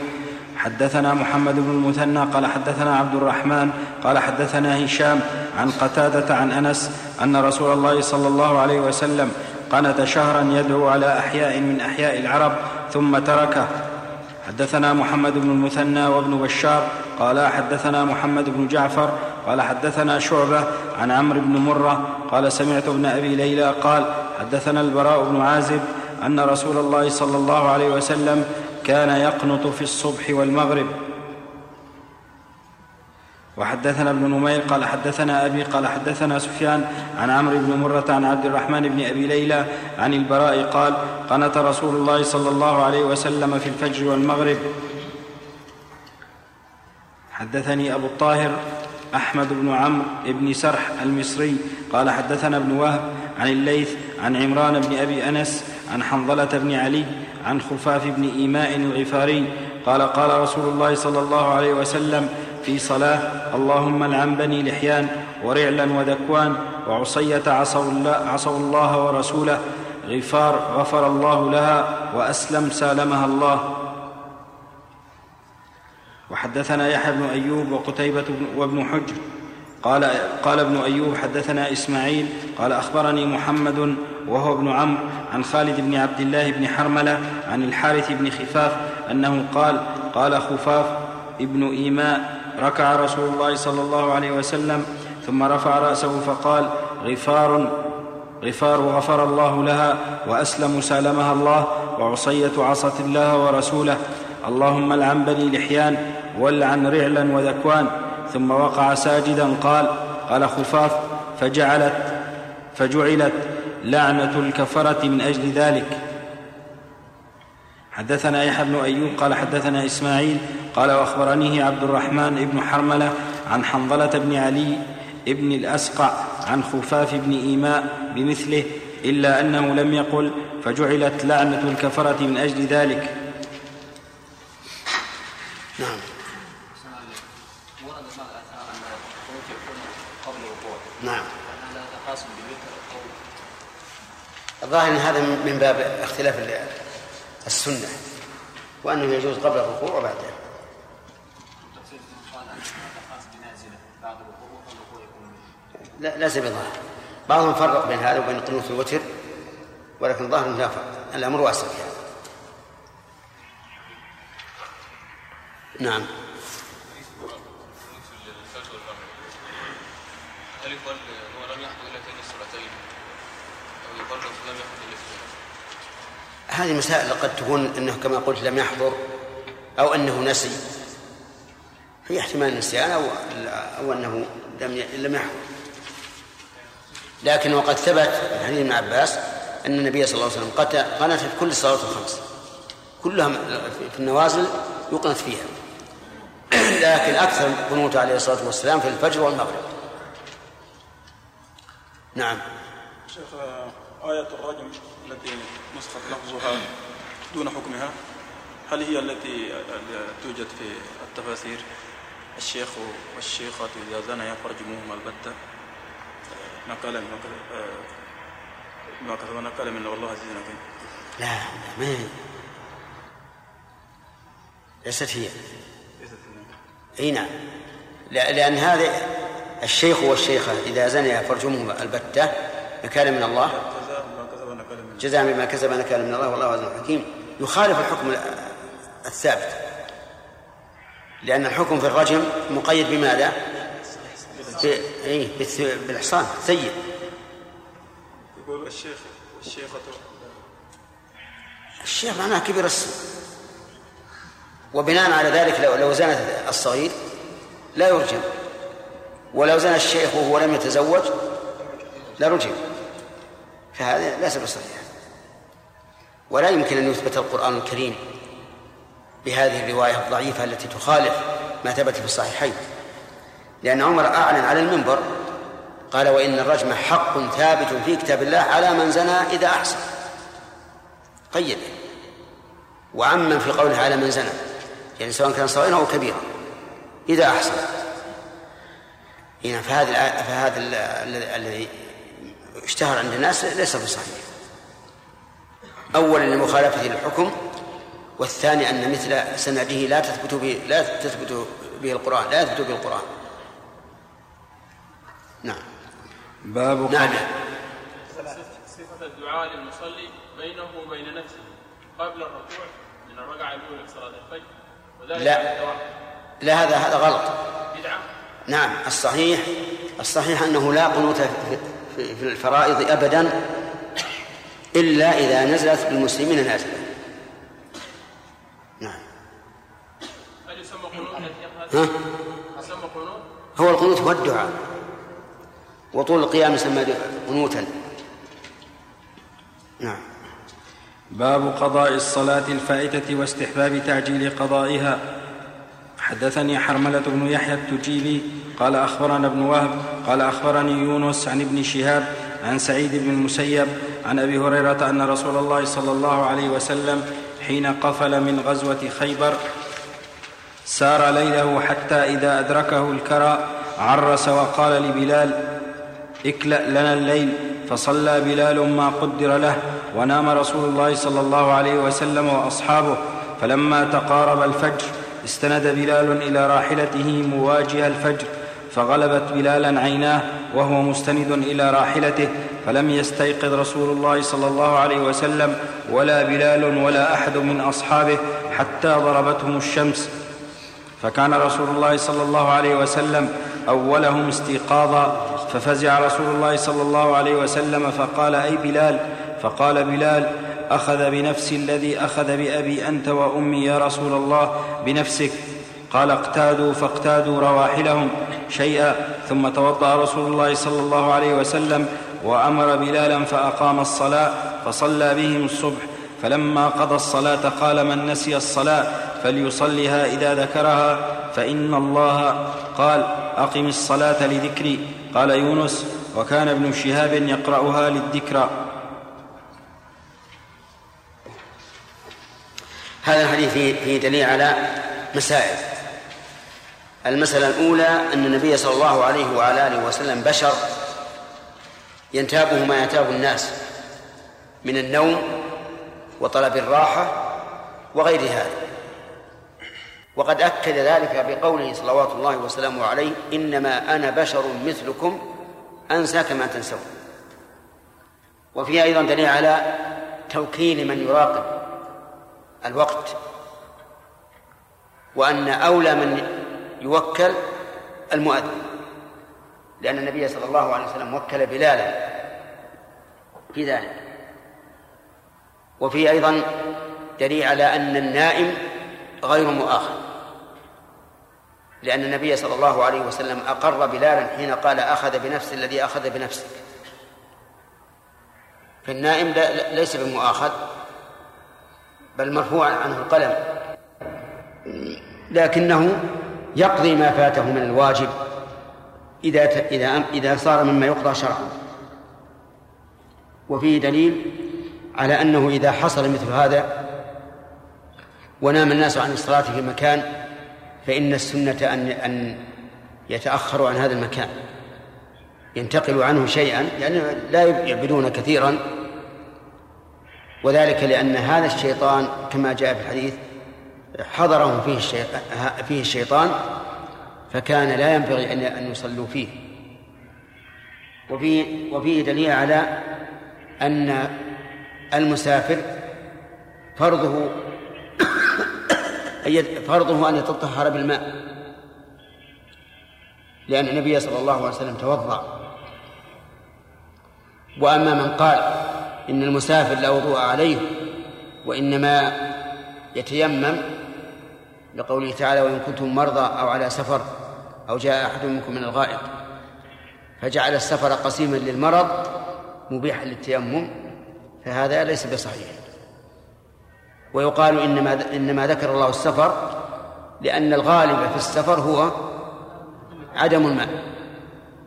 حدثنا محمد بن المثنى قال حدثنا عبد الرحمن قال حدثنا هشام عن قتادة عن أنس أن رسول الله صلى الله عليه وسلم قنت شهرا يدعو على أحياء من أحياء العرب ثم تركه. حدثنا محمد بن المثنى وابن بشار قال حدثنا محمد بن جعفر قال حدثنا شعبة عن عمرو بن مرة قال سمعت ابن أبي ليلى قال حدثنا البراء بن عازب أن رسول الله صلى الله عليه وسلم كان يقنط في الصبح والمغرب. وحدثنا ابن نمير قال حدثنا أبي قال حدثنا سفيان عن عمرو بن مرة عن عبد الرحمن بن أبي ليلى عن البراء قال قنت رسول الله صلى الله عليه وسلم في الفجر والمغرب. حدثني أبو الطاهر أحمد بن عمرو بن سرح المصري قال حدثنا ابن وهب عن الليث عن عمران بن أبي أنس عن حنظلة بن علي عن خفاف بن إيماء الغفاري قال قال رسول الله صلى الله عليه وسلم في صلاة اللهم العن بني لحيان ورعلا وذكوان وعصية عصوا الله, عصوا الله ورسوله غفار غفر الله لها وأسلم سالمها الله وحدثنا يحيى بن أيوب وقتيبة وابن حجر. قال قال ابن أيوب حدثنا إسماعيل قال أخبرني محمد وهو ابن عمرو عن خالد بن عبد الله بن حرملة عن الحارث بن خفاف أنه قال قال خفاف ابن إيماء ركع رسول الله صلى الله عليه وسلم ثم رفع رأسه فقال غفار غفار غفر الله لها وأسلم سالمها الله وعصية عصت الله ورسوله. اللهم العن بني لحيان والعن رعلا وذكوان ثم وقع ساجدا قال قال خفاف فجعلت فجعلت لعنة الكفرة من أجل ذلك. حدثنا يحيى بن أيوب قال حدثنا إسماعيل قال واخبرنيه عبد الرحمن بن حرملة عن حنظلة بن علي ابن الأسقع عن خفاف بن إيماء بمثله إلا أنه لم يقل فجعلت لعنة الكفرة من أجل ذلك نعم ورد بعض الاثار ان القنوت يكون قبل الوقوع نعم هل هذا خاص بالوتر أو الظاهر إن هذا من باب اختلاف ال- السنة وأنه يجوز قبل الركوع وبعده. لا ليس بظاهر. بعضهم فرق بين هذا وبين قنوت الوتر ولكن ظاهر لا فرق. الأمر واسع في نعم. هل هو لم يحضر الا تين الصلاتين أو يقال لم يحضر الا في هذه مسائل قد تكون إنه كما قلت لم يحضر أو إنه نسي. في احتمال النسيان أو أو أنه لم لم يحضر. لكن وقد ثبت في حديث ابن عباس أن النبي صلى الله عليه وسلم قت- قنت في كل الصلوات الخمس. كلها في النوازل يقنت فيها. لكن أكثر قنوت عليه الصلاة والسلام في الفجر والمغرب. نعم. شيخ آية الرجم التي نسخت لفظها دون حكمها هل هي التي توجد في التفاسير؟ الشيخ والشيخة إذا زنيا فرجموهما البتة. نقل من ما كتب نقل من والله عزيز حكيم لا لا ما هي؟ ليست هي. أي نعم. لا- لأن هذا الشيخ والشيخة إذا زنيا فرجمهما البتة نكال من الله جزاء ما كتب نقل من جزاء بما كسب نكال من الله والله عزيز حكيم. يخالف الحكم الثابت. لأن الحكم في الرجم مقيد بماذا؟ إيه بالإحصان سيء. يقول الشيخ والشيخة الشيخ معناه كبير السن وبناء على ذلك لو لو زنت الصغير لا يرجم. ولو زنى الشيخ وهو لم يتزوج لا رجم. فهذا ليس بصحيح ولا يمكن أن يثبت القرآن الكريم بهذه الرواية الضعيفة التي تخالف ما ثبت في الصحيحين. لأن عمر أعلن على المنبر قال وإن الرجم حق ثابت في كتاب الله على من زنى إذا أحسن. قيد وعمم في قوله على من زنى يعني سواء كان صغيرا أو كبيرا إذا أحسن. هنا فهذا فهذا ال- ال- الذي اشتهر عند الناس ليس بصحيح. اولا لمخالفة الحكم والثاني أن مثل سنده لا تثبت به لا تثبت به القرآن لا يثبت به القرآن. نعم. باب نعم. صفة الدعاء للمصلي بينه وبين نفسه قبل الركوع من الركعة الأولى في صلاة الفجر وذلك لا. لا هذا هذا غلط. بدعة؟ نعم. الصحيح الصحيح أنه لا قنوت في- في في الفرائض ابدا إلا إذا نزلت بالمسلمين نازلة. نعم. هل يسمى قنوت ها؟ يسمى قنوت هو القنوت هو الدعاء. وطول القيام يسمى قنوتا. نعم. باب قضاء الصلاة الفائتة واستحباب تعجيل قضائها. حدثني حرملة بن يحيى التجيبي قال أخبرنا ابن وهب قال أخبرني يونس عن ابن شهاب عن سعيد بن المسيب عن أبي هريرة أن رسول الله صلى الله عليه وسلم حين قفل من غزوة خيبر سار ليله حتى إذا أدركه الكرى عرس وقال لبلال اكلأ لنا الليل. فصلى بلال ما قدر له ونام رسول الله صلى الله عليه وسلم وأصحابه. فلما تقارب الفجر استند بلال إلى راحلته مواجه الفجر. فغلبت بلالا عيناه وهو مستند إلى راحلته فلم يستيقظ رسول الله صلى الله عليه وسلم ولا بلال ولا أحد من أصحابه حتى ضربتهم الشمس. فكان رسول الله صلى الله عليه وسلم أولهم استيقاظا ففزع رسول الله صلى الله عليه وسلم فقال أي بلال؟ فقال بلال أخذ بنفس الذي أخذ بأبي أنت وأمي يا رسول الله بنفسك. قال اقتادوا فاقتادوا رواحلهم. شيئا ثم توضأ رسول الله صلى الله عليه وسلم وأمر بلالا فأقام الصلاة فصلى بهم الصبح. فلما قضى الصلاة قال من نسي الصلاة فليصلها إذا ذكرها فإن الله قال أقم الصلاة لذكري قال يونس وكان ابن شهاب يقرأها للذكرى هذا الحديث فيه دليل على مسائل. المسألة الأولى أن النبي صلى الله عليه وعلى آله وسلم بشر ينتابه ما ينتاب الناس من النوم وطلب الراحة وغير هذا. وقد أكد ذلك بقوله صلوات الله وسلامه عليه إنما أنا بشر مثلكم أنسى كما تنسون. وفيها أيضا دليل على توكيل من يراقب الوقت وأن أولى من يوكل المؤذن. لأن النبي صلى الله عليه وسلم وكل بلالا في ذلك. وفي أيضا دليل على أن النائم غير مؤاخذ. لأن النبي صلى الله عليه وسلم أقر بلالا حين قال أخذ بنفس الذي أخذ بنفسك. فالنائم ليس بمؤاخذ بل مرفوع عنه القلم. لكنه يقضي ما فاته من الواجب إذا إذا إذا صار مما يقضى شرعا. وفيه دليل على أنه إذا حصل مثل هذا ونام الناس عن الصلاة في مكان فإن السنة أن أن يتأخروا عن هذا المكان. ينتقلوا عنه شيئا يعني لا يعبدون كثيرا. وذلك لأن هذا الشيطان كما جاء في الحديث حضرهم فيه الشيطان, فيه الشيطان فكان لا ينبغي أن يصلوا فيه. وفيه وفيه دليل على أن المسافر فرضه فرضه أن يتطهر بالماء. لأن النبي صلى الله عليه وسلم توضأ. وأما من قال إن المسافر لا وضوء عليه وإنما يتيمم لقوله تعالى وإن كنتم مرضى أو على سفر أو جاء أحد منكم من الغائط فجعل السفر قسيما للمرض مبيحا للتيمم فهذا ليس بصحيح. ويقال إنما إنما ذكر الله السفر لأن الغالب في السفر هو عدم الماء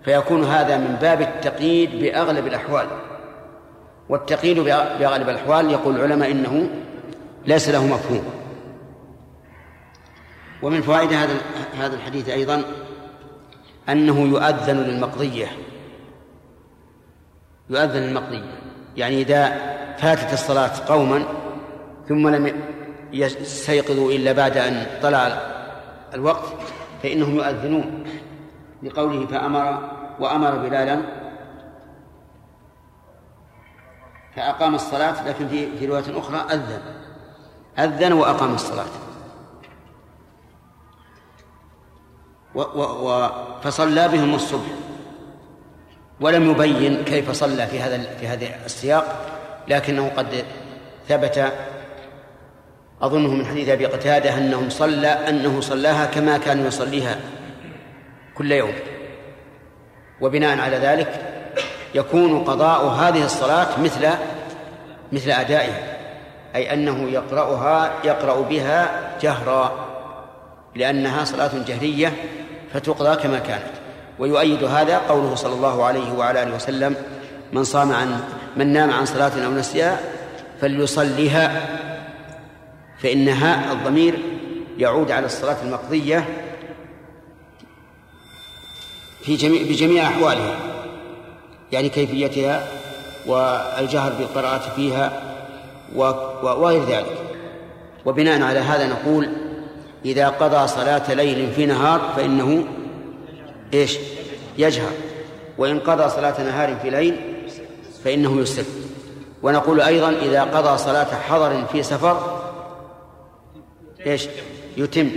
فيكون هذا من باب التقييد بأغلب الأحوال. والتقييد بأغلب الأحوال يقول العلماء إنه ليس له مفهوم. ومن فوائد هذا هذا الحديث أيضا أنه يؤذن للمقضية. يؤذن للمقضية. يعني إذا فاتت الصلاة قوما ثم لم يستيقظوا إلا بعد أن طلع الوقت فإنهم يؤذنون لقوله فأمر وأمر بلالا فأقام الصلاة لكن في رواية أخرى أذن. أذن وأقام الصلاة. و و فصلى بهم الصبح. ولم يبين كيف صلى في هذا في هذا السياق لكنه قد ثبت. أظنه من حديث أبي قتادة أنه صلى أنه صلاها كما كان يصليها كل يوم. وبناء على ذلك يكون قضاء هذه الصلاة مثل مثل أدائها أي أنه يقرأها يقرأ بها جهرا لأنها صلاة جهرية فتقضى كما كانت. ويؤيد هذا قوله صلى الله عليه وعلى آله وسلم من صام عن من نام عن صلاة أو نسيها فليصليها فإنها الضمير يعود على الصلاة المقضية في جميع بجميع أحوالها يعني كيفيتها والجهر بالقراءة فيها وغير ذلك. وبناء على هذا نقول إذا قضى صلاة ليل في نهار فإنه إيش؟ يجهر. وإن قضى صلاة نهار في ليل فإنه يسر. ونقول أيضا إذا قضى صلاة حضر في سفر إيش؟ يتم.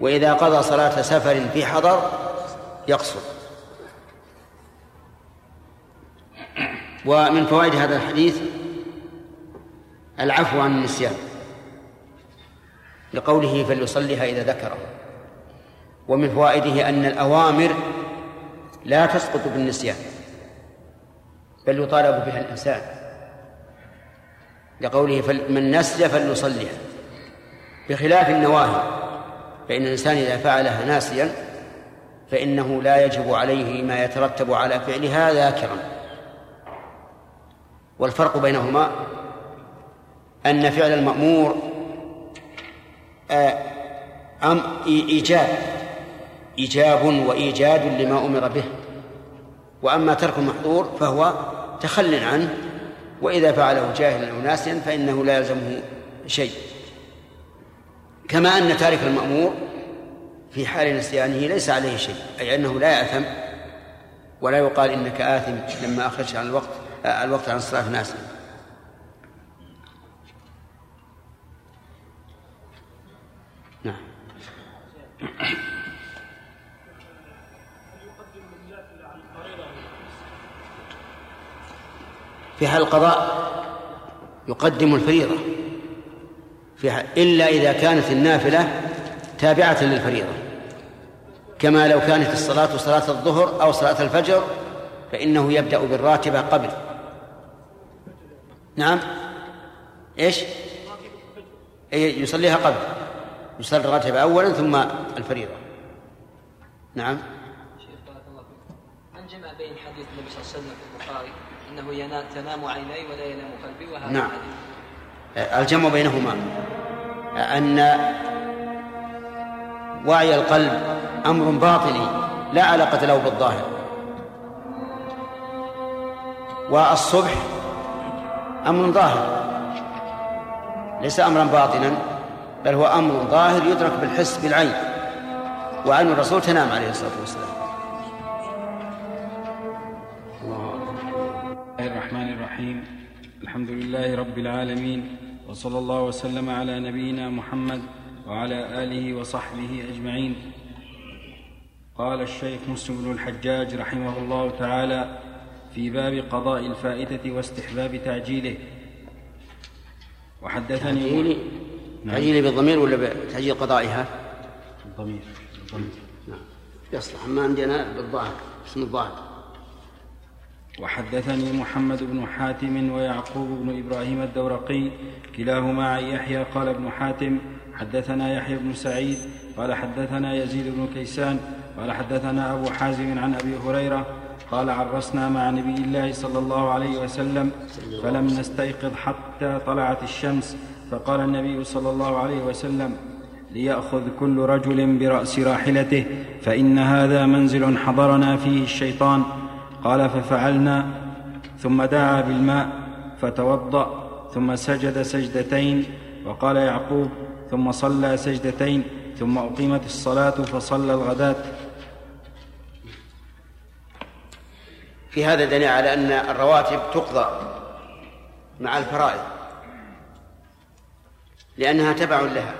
وإذا قضى صلاة سفر في حضر يقصر. ومن فوائد هذا الحديث العفو عن النسيان. لقوله فليصليها إذا ذكره ومن فوائده أن الأوامر لا تسقط بالنسيان بل يطالب بها الإنسان. لقوله من نسي فليصليها. بخلاف النواهي فإن الإنسان إذا فعلها ناسيا فإنه لا يجب عليه ما يترتب على فعلها ذاكرا. والفرق بينهما أن فعل المأمور أم إيجاب. إيجاب وإيجاد لما أمر به. وأما ترك المحظور فهو تخل عنه وإذا فعله جاهلا أو ناسيا فإنه لا يلزمه شيء. كما أن تارك المأمور في حال نسيانه ليس عليه شيء أي أنه لا يأثم ولا يقال إنك آثم لما أخرجت عن الوقت الوقت عن الصلاة ناسا في حال القضاء يقدم الفريضة. في حال إلا إذا كانت النافلة تابعة للفريضة. كما لو كانت الصلاة صلاة الظهر أو صلاة الفجر فإنه يبدأ بالراتبة قبل. نعم؟ إيش؟ أي يصليها قبل. يصلي الراتبة أولا ثم الفريضة. نعم. شيخ بارك الله فيك. من جمع بين حديث النبي صلى الله عليه وسلم في البخاري إنه ينام تنام عيني ولا ينام قلبي وهذا نعم. الحديث؟ الجمع بينهما أن وعي القلب أمر باطني لا علاقة له بالظاهر. والصبح أمر ظاهر ليس أمرا باطنا. بل هو أمر ظاهر يدرك بالحس بالعين وعين الرسول تنام عليه الصلاة والسلام. الله الرحمن الرحيم. الحمد لله رب العالمين وصلى الله وسلم على نبينا محمد وعلى آله وصحبه أجمعين. قال الشيخ مسلم بن الحجاج رحمه الله تعالى في باب قضاء الفائتة واستحباب تعجيله. وحدثني تعجيلي؟ نعم. تعجيلي بالضمير ولا بتعجيل قضائها؟ الضمير الضمير. نعم. يصلح. ما عندنا بالظاهر اسم الظاهر. وحدثني محمد بن حاتم ويعقوب بن إبراهيم الدورقي كلاهما عن يحيى قال ابن حاتم حدثنا يحيى بن سعيد قال حدثنا يزيد بن كيسان قال حدثنا أبو حازم عن أبي هريرة قال عرسنا مع نبي الله صلى الله عليه وسلم. فلم نستيقظ حتى طلعت الشمس فقال النبي صلى الله عليه وسلم ليأخذ كل رجل برأس راحلته فإن هذا منزل حضرنا فيه الشيطان. قال ففعلنا. ثم دعا بالماء فتوضأ ثم سجد سجدتين وقال يعقوب ثم صلى سجدتين ثم أقيمت الصلاة فصلى الغداة. في هذا دليل على أن الرواتب تقضى مع الفرائض. لأنها تبع لها.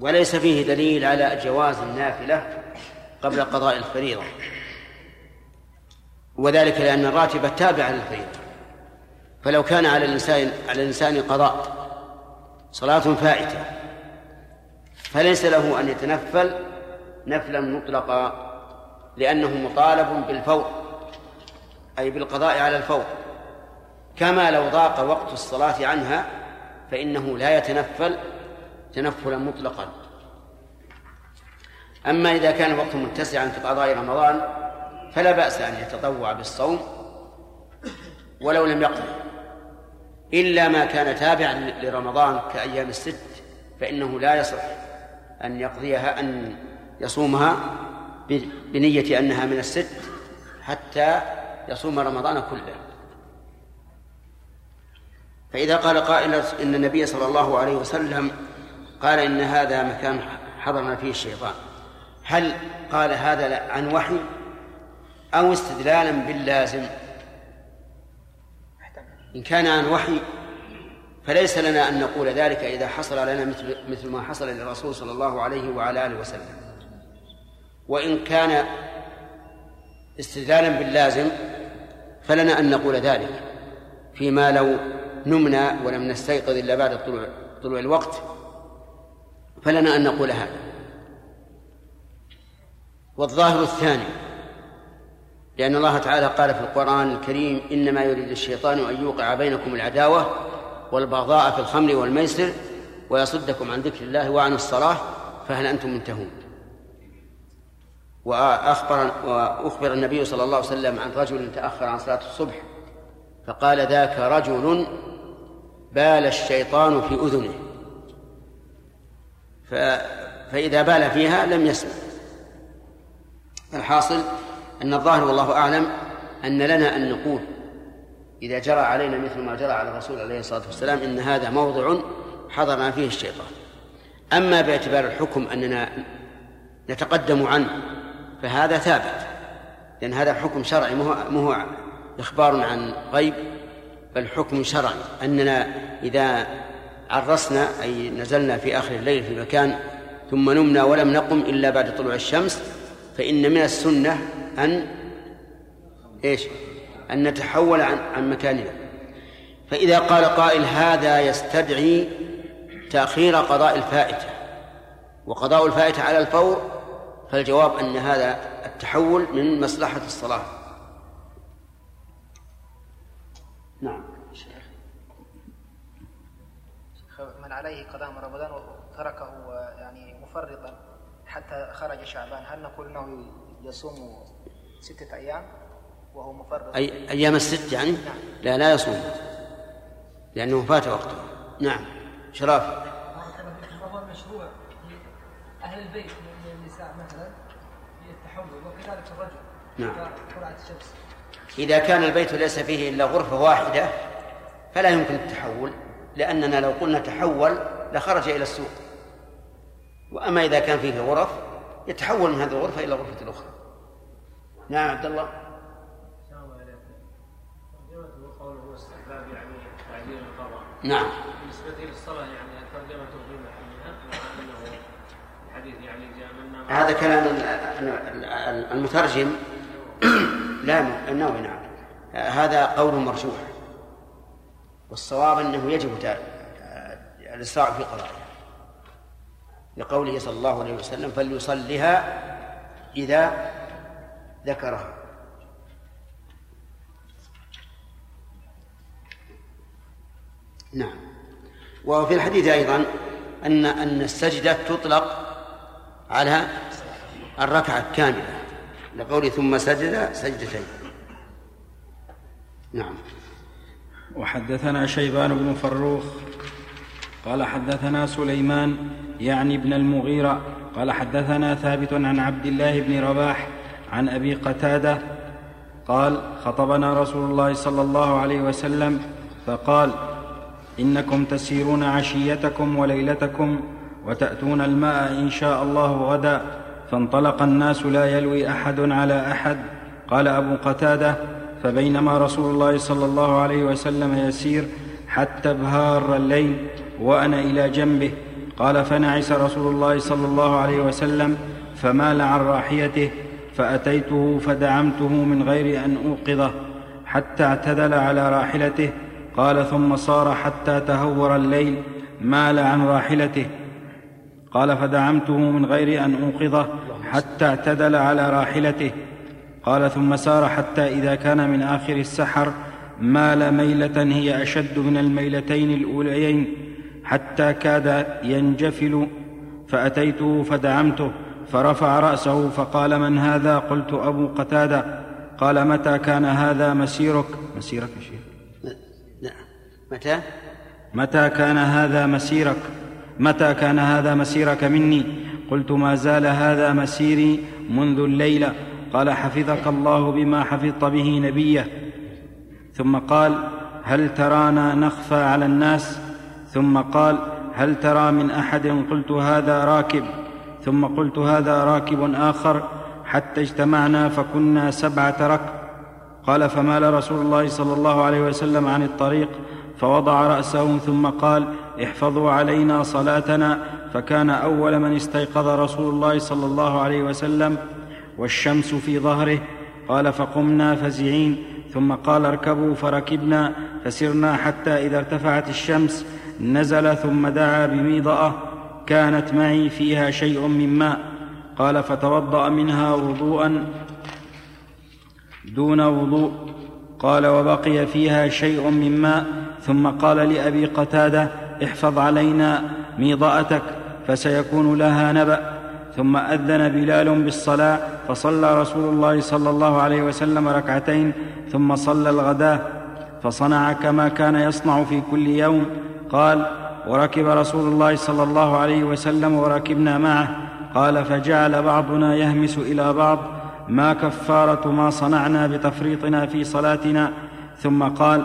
وليس فيه دليل على جواز النافلة قبل قضاء الفريضة. وذلك لأن الراتبة تابعة للفريضة. فلو كان على الإنسان على الإنسان قضاء صلاة فائتة فليس له أن يتنفل نفلا مطلقا لأنه مطالب بالفور أي بالقضاء على الفور كما لو ضاق وقت الصلاة عنها فإنه لا يتنفل تنفلا مطلقا. أما إذا كان الوقت متسعا في قضاء رمضان فلا بأس أن يتطوع بالصوم ولو لم يقضي إلا ما كان تابعا لرمضان كأيام الست فإنه لا يصح أن يقضيها أن يصومها بنية أنها من الست حتى يصوم رمضان كله. فإذا قال قائل إن النبي صلى الله عليه وسلم قال إن هذا مكان حضرنا فيه الشيطان هل قال هذا عن وحي أو استدلالا باللازم؟ إن كان عن وحي فليس لنا أن نقول ذلك إذا حصل لنا مثل مثل ما حصل للرسول صلى الله عليه وعلى آله وسلم. وإن كان استدلالا باللازم فلنا أن نقول ذلك فيما لو نمنا ولم نستيقظ إلا بعد طلوع طلوع الوقت فلنا أن نقول هذا. والظاهر الثاني لأن الله تعالى قال في القرآن الكريم إنما يريد الشيطان أن يوقع بينكم العداوة والبغضاء في الخمر والميسر ويصدكم عن ذكر الله وعن الصلاة فهل أنتم منتهون؟ وأخبر وأخبر النبي صلى الله عليه وسلم عن رجل تأخر عن صلاة الصبح فقال ذاك رجل بال الشيطان في أذنه. ف... فإذا بال فيها لم يسمع. الحاصل أن الظاهر والله أعلم أن لنا أن نقول إذا جرى علينا مثل ما جرى على الرسول عليه الصلاة والسلام إن هذا موضع حضرنا فيه الشيطان. أما باعتبار الحكم أننا نتقدم عنه فهذا ثابت لأن هذا حكم شرعي مو هو إخبار عن غيب. بل حكم شرعي. أننا إذا عرسنا أي نزلنا في آخر الليل في مكان ثم نمنا ولم نقم إلا بعد طلوع الشمس فإن من السنة أن إيش؟ أن نتحول عن عن مكاننا. فإذا قال قائل هذا يستدعي تأخير قضاء الفائتة. وقضاء الفائتة على الفور فالجواب أن هذا التحول من مصلحة الصلاة نعم من عليه قضاء رمضان وتركه يعني مفرطا حتى خرج شعبان. هل نقول إنه يصوم ستة أيام وهو مفرط؟ أي أيام الست يعني؟ نعم. لا لا يصوم. لأنه فات وقته. نعم. شراف وهو مشروع أهل البيت من النساء مثلا التحول وكذلك الرجل نعم. طلعت الشمس إذا كان البيت ليس فيه إلا غرفة واحدة فلا يمكن التحول. لأننا لو قلنا تحول لخرج إلى السوق. وأما إذا كان فيه غرف يتحول من هذه الغرفة إلى الغرفة الأخرى نعم عبد الله. يعني نعم. بالنسبة للصلاة يعني ترجمته في محلها مع أنه الحديث يعني جاء منا هذا كلام ال- ال- ال- المترجم. لا النووي نعم. هذا قول مرجوح. والصواب أنه يجب الإسراع في قضائها. لقوله صلى الله عليه وسلم فليصلها إذا ذكرها. نعم. وفي الحديث أيضا ان أن السجدة تطلق على الركعة الكاملة. لقوله ثم سجد سجدتين. نعم. وحدثنا شيبان بن فروخ قال حدثنا سليمان يعني ابن المغيرة قال حدثنا ثابت عن عبد الله بن رباح عن أبي قتادة قال خطبنا رسول الله صلى الله عليه وسلم فقال إنكم تسيرون عشيتكم وليلتكم وتأتون الماء إن شاء الله غدا فانطلق الناس لا يلوي أحد على أحد. قال أبو قتادة فبينما رسول الله صلى الله عليه وسلم يسير حتى ابهار الليل وأنا إلى جنبه قال فنعس رسول الله صلى الله عليه وسلم فمال عن راحيته فأتيته فدعمته من غير أن أوقظه حتى اعتدل على راحلته قال ثم صار حتى تهور الليل مال عن راحلته قال فدعمته من غير أن أوقظه حتى اعتدل على راحلته. قال ثم سار حتى إذا كان من آخر السحر مال ميلة هي أشد من الميلتين الأوليين حتى كاد ينجفل فأتيته فدعمته فرفع رأسه فقال من هذا؟ قلت أبو قتادة. قال متى كان هذا مسيرك؟ مسيرك يا شيخ. نعم. متى؟ متى كان هذا مسيرك؟ متى كان هذا مسيرك مني؟ قلت ما زال هذا مسيري منذ الليلة. قال حفظك الله بما حفظت به نبيه. ثم قال هل ترانا نخفى على الناس؟ ثم قال هل ترى من أحد؟ قلت هذا راكب. ثم قلت هذا راكب آخر حتى اجتمعنا فكنا سبعة ركب. قال فمال رسول الله صلى الله عليه وسلم عن الطريق؟ فوضع رأسه ثم قال احفظوا علينا صلاتنا. فكان أول من استيقظ رسول الله صلى الله عليه وسلم. والشمس في ظهره. قال فقمنا فزعين. ثم قال اركبوا فركبنا. فسرنا حتى إذا ارتفعت الشمس نزل ثم دعا بميضأة. كانت معي فيها شيء من ماء. قال فتوضأ منها وضوءا دون وضوء. قال وبقي فيها شيء من ماء. ثم قال لأبي قتادة احفظ علينا ميضأتك فسيكون لها نبأ. ثم أذن بلال بالصلاة. فصلى رسول الله صلى الله عليه وسلم ركعتين ثم صلى الغداة فصنع كما كان يصنع في كل يوم. قال وركب رسول الله صلى الله عليه وسلم وركبنا معه. قال فجعل بعضنا يهمس إلى بعض. ما كفارة ما صنعنا بتفريطنا في صلاتنا. ثم قال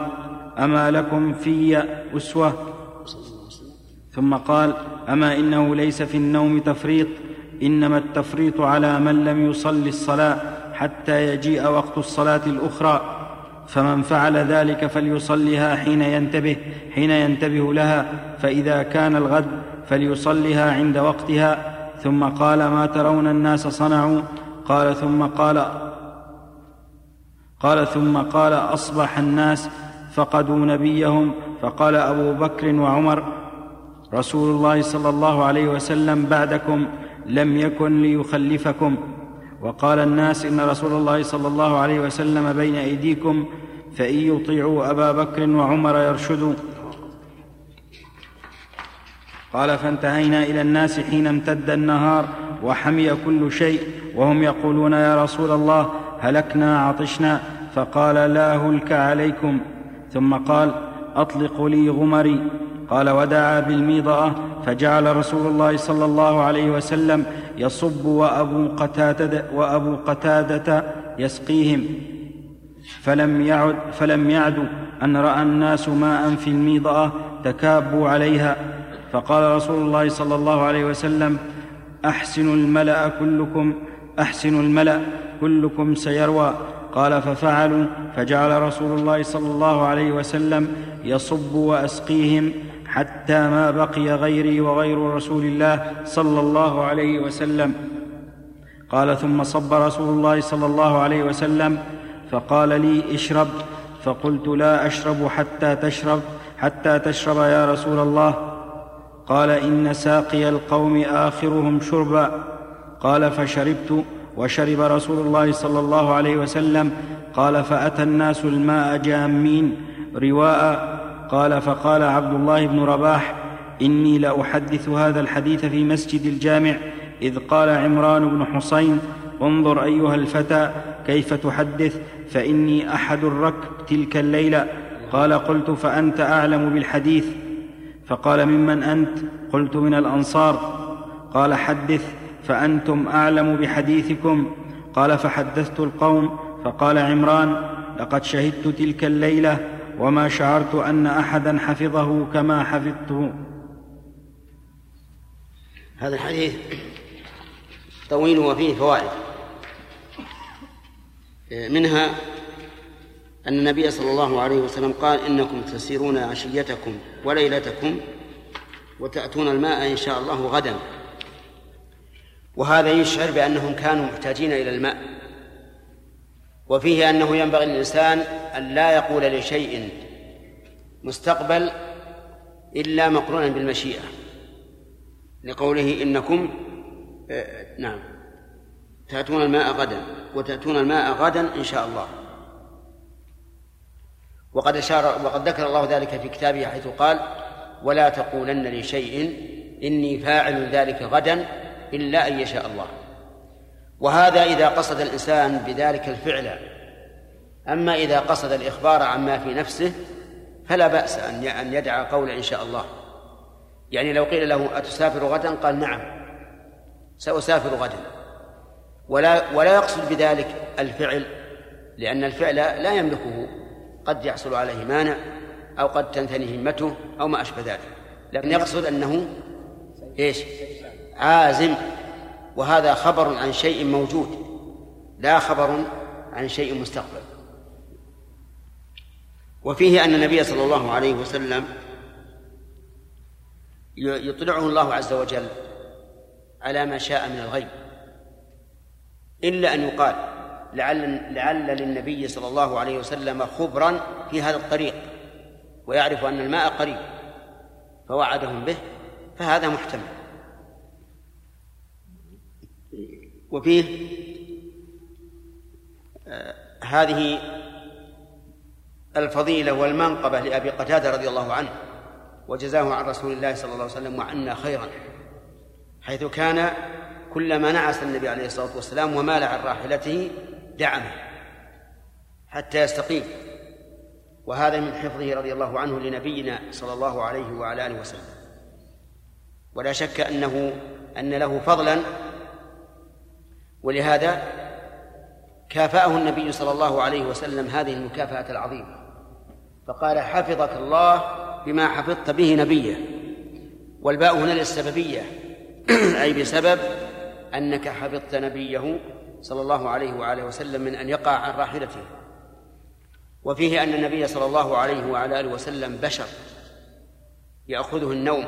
أما لكم في أسوة؟ ثم قال أما إنه ليس في النوم تفريط. إنما التفريط على من لم يصل الصلاة حتى يجيء وقت الصلاة الأخرى. فمن فعل ذلك فليصلها حين ينتبه حين ينتبه لها. فإذا كان الغد فليصلها عند وقتها. ثم قال ما ترون الناس صنعوا؟ قال ثم قال قال ثم قال أصبح الناس فقدوا نبيهم. فقال أبو بكر وعمر رسول الله صلى الله عليه وسلم بعدكم لم يكن ليخلفكم. وقال الناس إن رسول الله صلى الله عليه وسلم بين أيديكم فإن يطيعوا أبا بكر وعمر يرشدوا. قال فانتهينا إلى الناس حين امتد النهار وحمي كل شيء وهم يقولون يا رسول الله هلكنا عطشنا. فقال لا هلك عليكم. ثم قال اطلقوا لي غمري. قال ودعا بالميضأة فجعل رسول الله صلى الله عليه وسلم يصب وأبو قتادة, وأبو قتادة يسقيهم. فلم يعد فلم يعدوا أن رأى الناس ماء في الميضأة تكابوا عليها. فقال رسول الله صلى الله عليه وسلم أحسنوا الملأ كلكم أحسنوا الملأ كلكم سيروى. قال ففعلوا فجعل رسول الله صلى الله عليه وسلم يصب وأسقيهم. حتى ما بقي غيري وغير رسول الله صلى الله عليه وسلم. قال ثم صب رسول الله صلى الله عليه وسلم فقال لي اشرب. فقلت لا أشرب حتى تشرب حتى تشرب يا رسول الله. قال إن ساقي القوم آخرهم شربا. قال فشربت. وشرب رسول الله صلى الله عليه وسلم. قال فأتى الناس الماء جامين رواء قال فقال عبد الله بن رباح إني لأحدث هذا الحديث في مسجد الجامع إذ قال عمران بن حصين انظر أيها الفتى كيف تحدث فإني أحد الركب تلك الليلة. قال قلت فأنت أعلم بالحديث. فقال ممن أنت؟ قلت من الأنصار. قال حدث فأنتم أعلم بحديثكم. قال فحدثت القوم. فقال عمران لقد شهدت تلك الليلة وما شعرت أن أحدا حفظه كما حفظته. هذا الحديث طويل وفيه فوائد. منها أن النبي صلى الله عليه وسلم قال إنكم تسيرون عشيتكم وليلتكم وتأتون الماء إن شاء الله غدا. وهذا يشعر بأنهم كانوا محتاجين إلى الماء. وفيه أنه ينبغي للإنسان أن لا يقول لشيء مستقبل إلا مقرونا بالمشيئة. لقوله إنكم آه نعم تأتون الماء غدا وتأتون الماء غدا إن شاء الله. وقد أشار وقد ذكر الله ذلك في كتابه حيث قال ولا تقولن لشيء إني فاعل ذلك غدا إلا أن يشاء الله. وهذا إذا قصد الإنسان بذلك الفعل. أما إذا قصد الإخبار عما في نفسه فلا بأس أن أن يدعى قول إن شاء الله. يعني لو قيل له أتسافر غدا؟ قال نعم سأسافر غدا. ولا ولا يقصد بذلك الفعل لأن الفعل لا يملكه. قد يحصل عليه مانع أو قد تنثني همته أو ما أشبه ذلك. لكن يقصد أنه إيش؟ عازم. وهذا خبر عن شيء موجود لا خبر عن شيء مستقبل. وفيه أن النبي صلى الله عليه وسلم يطلعه الله عز وجل على ما شاء من الغيب إلا أن يقال لعل لعل للنبي صلى الله عليه وسلم خبرا في هذا الطريق ويعرف أن الماء قريب فوعدهم به فهذا محتمل. وفيه آه هذه الفضيلة والمنقبة لأبي قتادة رضي الله عنه وجزاه عن رسول الله صلى الله عليه وسلم وعنا خيرا حيث كان كلما نعس النبي عليه الصلاة والسلام ومال عن راحلته دعمه حتى يستقيم وهذا من حفظه رضي الله عنه لنبينا صلى الله عليه وعلى آله وسلم. ولا شك أنه أن له فضلا ولهذا كافأه النبي صلى الله عليه وسلم هذه المكافأة العظيمة. فقال حفظك الله بما حفظت به نبيه. والباء هنا للسببية. أي بسبب أنك حفظت نبيه صلى الله عليه وآله وسلم من أن يقع عن راحلته. وفيه أن النبي صلى الله عليه وعلى آله وسلم بشر. يأخذه النوم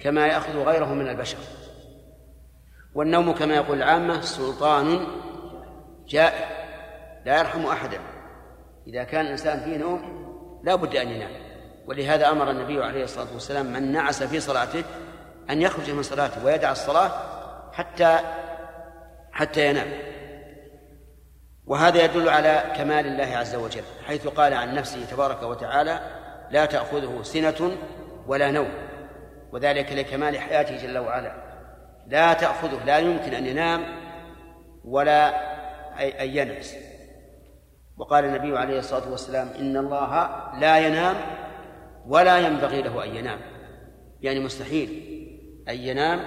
كما يأخذ غيره من البشر. والنوم كما يقول العامة سلطان جائر لا يرحم أحدا. إذا كان الإنسان فيه نوم لا بد أن ينام. ولهذا أمر النبي عليه الصلاة والسلام من نعس في صلاته أن يخرج من صلاته ويدع الصلاة حتى حتى ينام. وهذا يدل على كمال الله عز وجل حيث قال عن نفسه تبارك وتعالى لا تأخذه سنة ولا نوم. وذلك لكمال حياته جل وعلا. لا تأخذه لا يمكن أن ينام ولا أن ينعس. وقال النبي عليه الصلاة والسلام إن الله لا ينام ولا ينبغي له أن ينام. يعني مستحيل أن ينام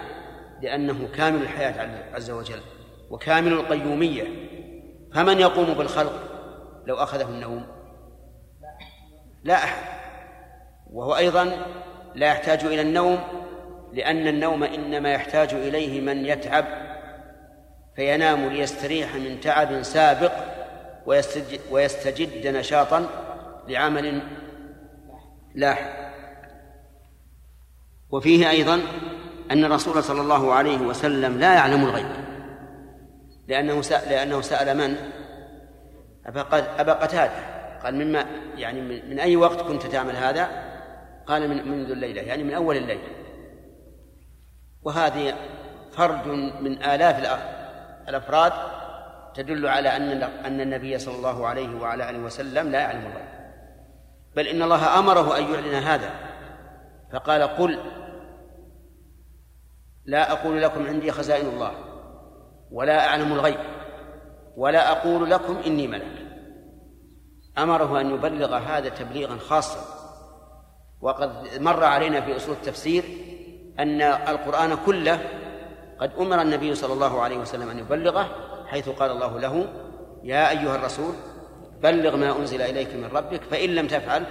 لأنه كامل الحياة عز وجل وكامل القيومية. فمن يقوم بالخلق لو أخذه النوم؟ لا أحد. وهو أيضا لا يحتاج إلى النوم لأن النوم إنما يحتاج إليه من يتعب فينام ليستريح من تعب سابق ويستجد, ويستجد نشاطا لعمل لاحق وفيه أيضا أن الرسول صلى الله عليه وسلم لا يعلم الغيب لأنه سأل لأنه سأل من؟ أبا قتادة قال مما يعني من أي وقت كنت تعمل هذا؟ قال من منذ الليلة يعني من أول الليل وهذه فرد من آلاف الأفراد تدل على أن أن النبي صلى الله عليه وعلى آله وسلم لا يعلم الغيب. بل إن الله أمره أن يعلن هذا. فقال قل لا أقول لكم عندي خزائن الله ولا أعلم الغيب ولا أقول لكم إني ملك. أمره أن يبلغ هذا تبليغا خاصا. وقد مر علينا في أصول التفسير أن القرآن كله قد أمر النبي صلى الله عليه وسلم أن يبلغه حيث قال الله له يا أيها الرسول بلغ ما أنزل إليك من ربك فإن لم تفعل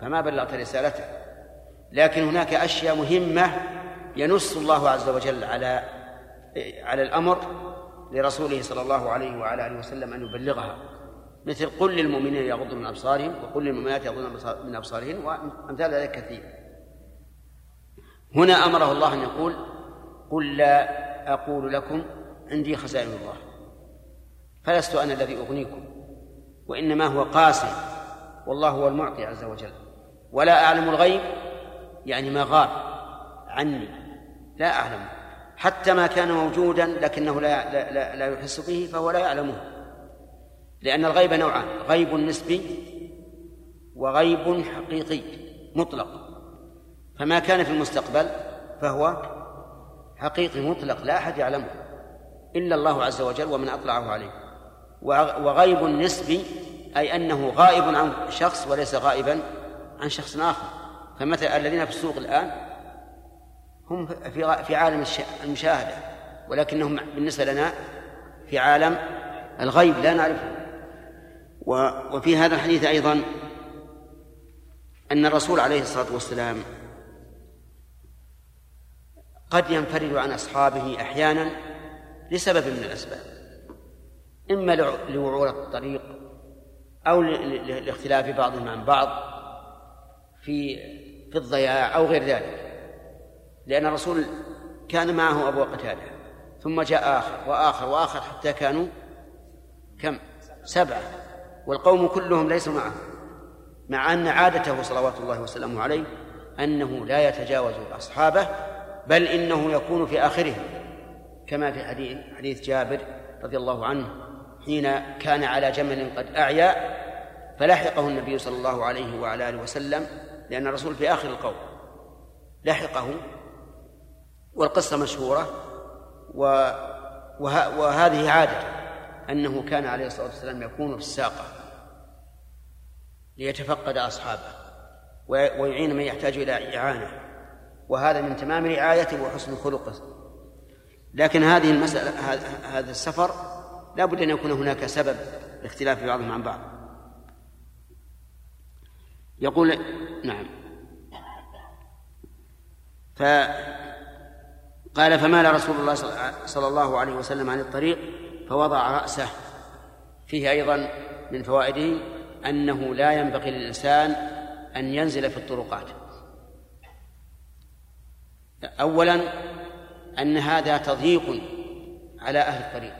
فما بلغت رسالته. لكن هناك أشياء مهمة ينص الله عز وجل على على الأمر لرسوله صلى الله عليه وعلى آله وسلم أن يبلغها. مثل قل للمؤمنين يغضوا من أبصارهم وقل للمؤمنات يغضن من أبصارهن وأمثال ذلك كثير. هنا أمره الله أن يقول قل لا أقول لكم عندي خزائن الله فلست أنا الذي أغنيكم وإنما هو قاسم والله هو المعطي عز وجل ولا أعلم الغيب يعني ما غاب عني لا أعلم حتى ما كان موجودا لكنه لا, لا, لا يحس به فهو لا يعلمه لأن الغيب نوعان غيب نسبي وغيب حقيقي مطلق. فما كان في المستقبل فهو حقيقي مطلق لا أحد يعلمه إلا الله عز وجل ومن أطلعه عليه. وغيب نسبي أي أنه غائب عن شخص وليس غائبا عن شخص آخر. فمثل الذين في السوق الآن هم في في عالم المشاهدة ولكنهم بالنسبة لنا في عالم الغيب لا نعرفه. وفي هذا الحديث أيضا أن الرسول عليه الصلاة والسلام قد ينفرد عن أصحابه أحيانا لسبب من الأسباب. إما لوعورة الطريق أو لاختلاف بعضهم عن بعض في في الضياع أو غير ذلك. لأن الرسول كان معه أبو قتادة ثم جاء آخر وآخر وآخر حتى كانوا كم؟ سبعة. والقوم كلهم ليسوا معه مع أن عادته صلوات الله وسلامه عليه أنه لا يتجاوز أصحابه بل إنه يكون في آخرهم كما في حديث حديث جابر رضي الله عنه حين كان على جمل قد أعيا فلحقه النبي صلى الله عليه وعلى آله وسلم لأن الرسول في آخر القوم لحقه والقصة مشهورة و وه... وهذه عادته أنه كان عليه الصلاة والسلام يكون في الساقة ليتفقد أصحابه ويعين من يحتاج إلى إعانة. وهذا من تمام رعايته وحسن خلقه. لكن هذه المسألة هذا السفر لا بد أن يكون هناك سبب لاختلاف بعضهم عن بعض. يقول نعم. فقال فمال رسول الله صلى الله عليه وسلم عن الطريق فوضع رأسه. فيه أيضا من فوائده أنه لا ينبغي للإنسان أن ينزل في الطرقات. أولا أن هذا تضييق على أهل الطريق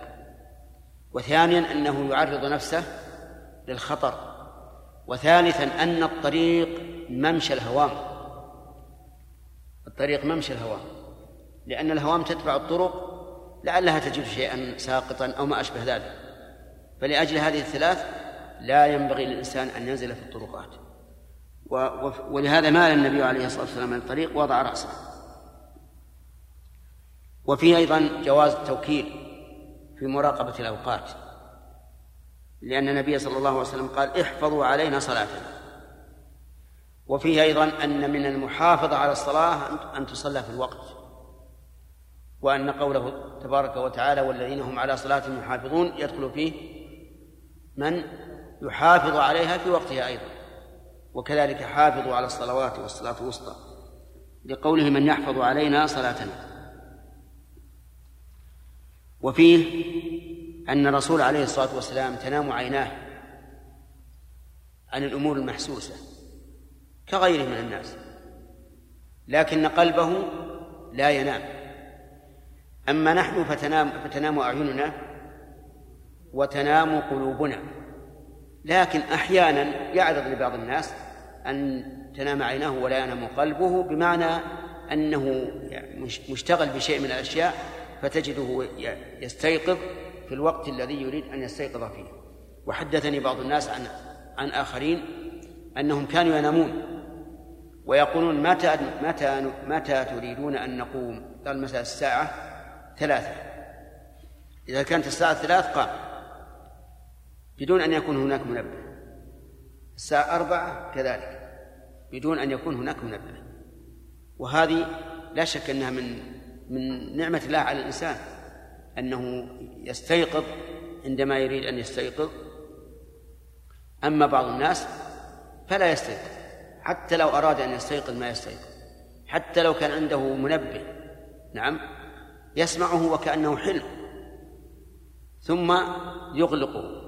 وثانيا أنه يعرض نفسه للخطر وثالثا أن الطريق ممشى الهوام. الطريق ممشى الهوام لأن الهوام تتبع الطرق لعلها تجد شيئا ساقطا أو ما أشبه ذلك. فلأجل هذه الثلاث لا ينبغي للإنسان أن ينزل في الطرقات. ولهذا مال النبي عليه الصلاة والسلام من الطريق وضع رأسه. وفيه أيضا جواز التوكيل في مراقبة الأوقات لأن النبي صلى الله عليه وسلم قال احفظوا علينا صلاتنا. وفيه أيضا أن من المحافظة على الصلاة أن تصلى في الوقت وأن قوله تبارك وتعالى والذين هم على صلاتهم يحافظون يدخل فيه من يحافظ عليها في وقتها أيضا وكذلك حافظوا على الصلوات والصلاة الوسطى لقوله من يحفظ علينا صلاتنا. وفيه أن الرسول عليه الصلاة والسلام تنام عيناه عن الأمور المحسوسة كغيره من الناس لكن قلبه لا ينام. أما نحن فتنام فتنام أعيننا وتنام قلوبنا لكن أحيانا يعرض لبعض الناس أن تنام عيناه ولا ينام قلبه بمعنى أنه مشتغل بشيء من الأشياء فتجده يستيقظ في الوقت الذي يريد أن يستيقظ فيه. وحدثني بعض الناس عن عن آخرين أنهم كانوا ينامون ويقولون متى متى متى تريدون أن نقوم؟ قال مثلا الساعة ثلاثة. إذا كانت الساعة ثلاث قام. بدون أن يكون هناك منبه. الساعة أربعة كذلك. بدون أن يكون هناك منبه. وهذه لا شك أنها من من نعمة الله على الإنسان أنه يستيقظ عندما يريد أن يستيقظ. أما بعض الناس فلا يستيقظ حتى لو أراد أن يستيقظ ما يستيقظ. حتى لو كان عنده منبه نعم يسمعه وكأنه حلم ثم يغلقه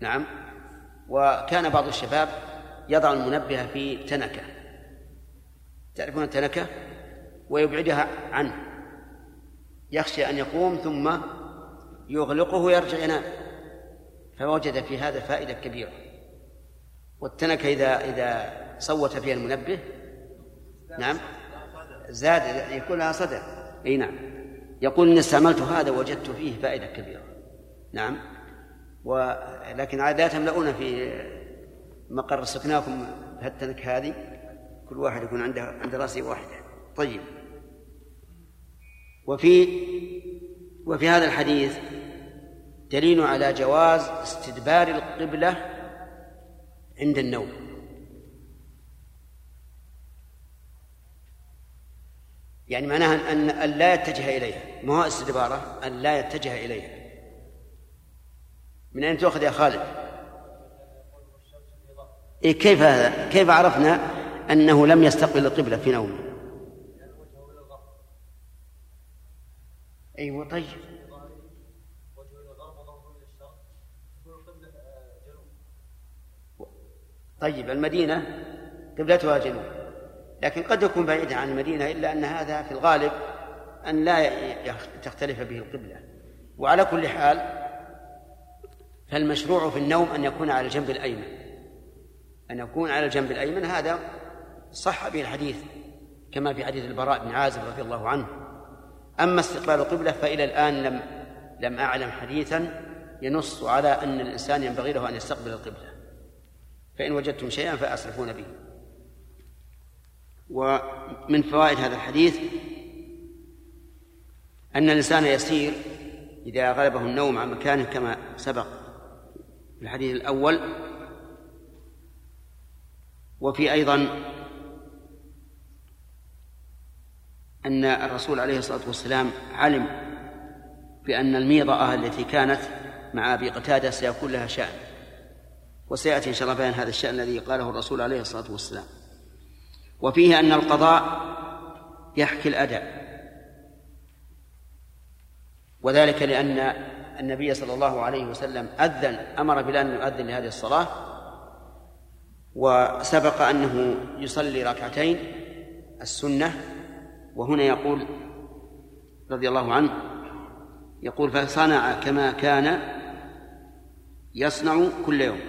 نعم. وكان بعض الشباب يضع المنبه في تنكة. تعرفون التنكة؟ ويبعدها عنه. يخشى أن يقوم ثم يغلقه ويرجع ينام فوجد في هذا فائدة كبيرة. والتنكة إذا إذا صوت فيها المنبه. نعم. زاد يكون لها صدى أي نعم. يقول إني استعملت هذا وجدت فيه فائدة كبيرة. نعم. ولكن عادات يملؤون في مقر سكناكم التنكة هذه. كل واحد يكون عنده عند رأسه واحدة. طيب. وفي وفي هذا الحديث دليل على جواز استدبار القبلة عند النوم يعني معناها أن أن لا يتجه إليها ما هو استدباره أن لا يتجه إليها من أين تؤخذ يا خالد؟ إيه كيف هذا؟ كيف عرفنا أنه لم يستقبل القبلة في نومه؟ أيوة طيب. طيب المدينة قبلتها جنوب لكن قد يكون بعيدا عن المدينة إلا أن هذا في الغالب أن لا تختلف به القبلة. وعلى كل حال فالمشروع في النوم أن يكون على الجنب الأيمن. أن يكون على الجنب الأيمن هذا صح به الحديث كما في حديث البراء بن عازب رضي الله عنه. أما استقبال القبلة فإلى الآن لم لم أعلم حديثا ينص على أن الإنسان ينبغي له أن يستقبل القبلة. فإن وجدتم شيئا فأسرفون به. ومن فوائد هذا الحديث أن الإنسان يسير إذا غلبه النوم عن مكانه كما سبق في الحديث الأول. وفي أيضا أن الرسول عليه الصلاة والسلام علم بأن الميضة التي كانت مع أبي قتادة سيكون لها شأن وسيأتي إن شاء الله بيان هذا الشأن الذي قاله الرسول عليه الصلاة والسلام. وفيه أن القضاء يحكي الأداء وذلك لأن النبي صلى الله عليه وسلم أذن أمر بلال أن يؤذن لهذه الصلاة وسبق أنه يصلي ركعتين السنة وهنا يقول رضي الله عنه يقول فصنع كما كان يصنع كل يوم.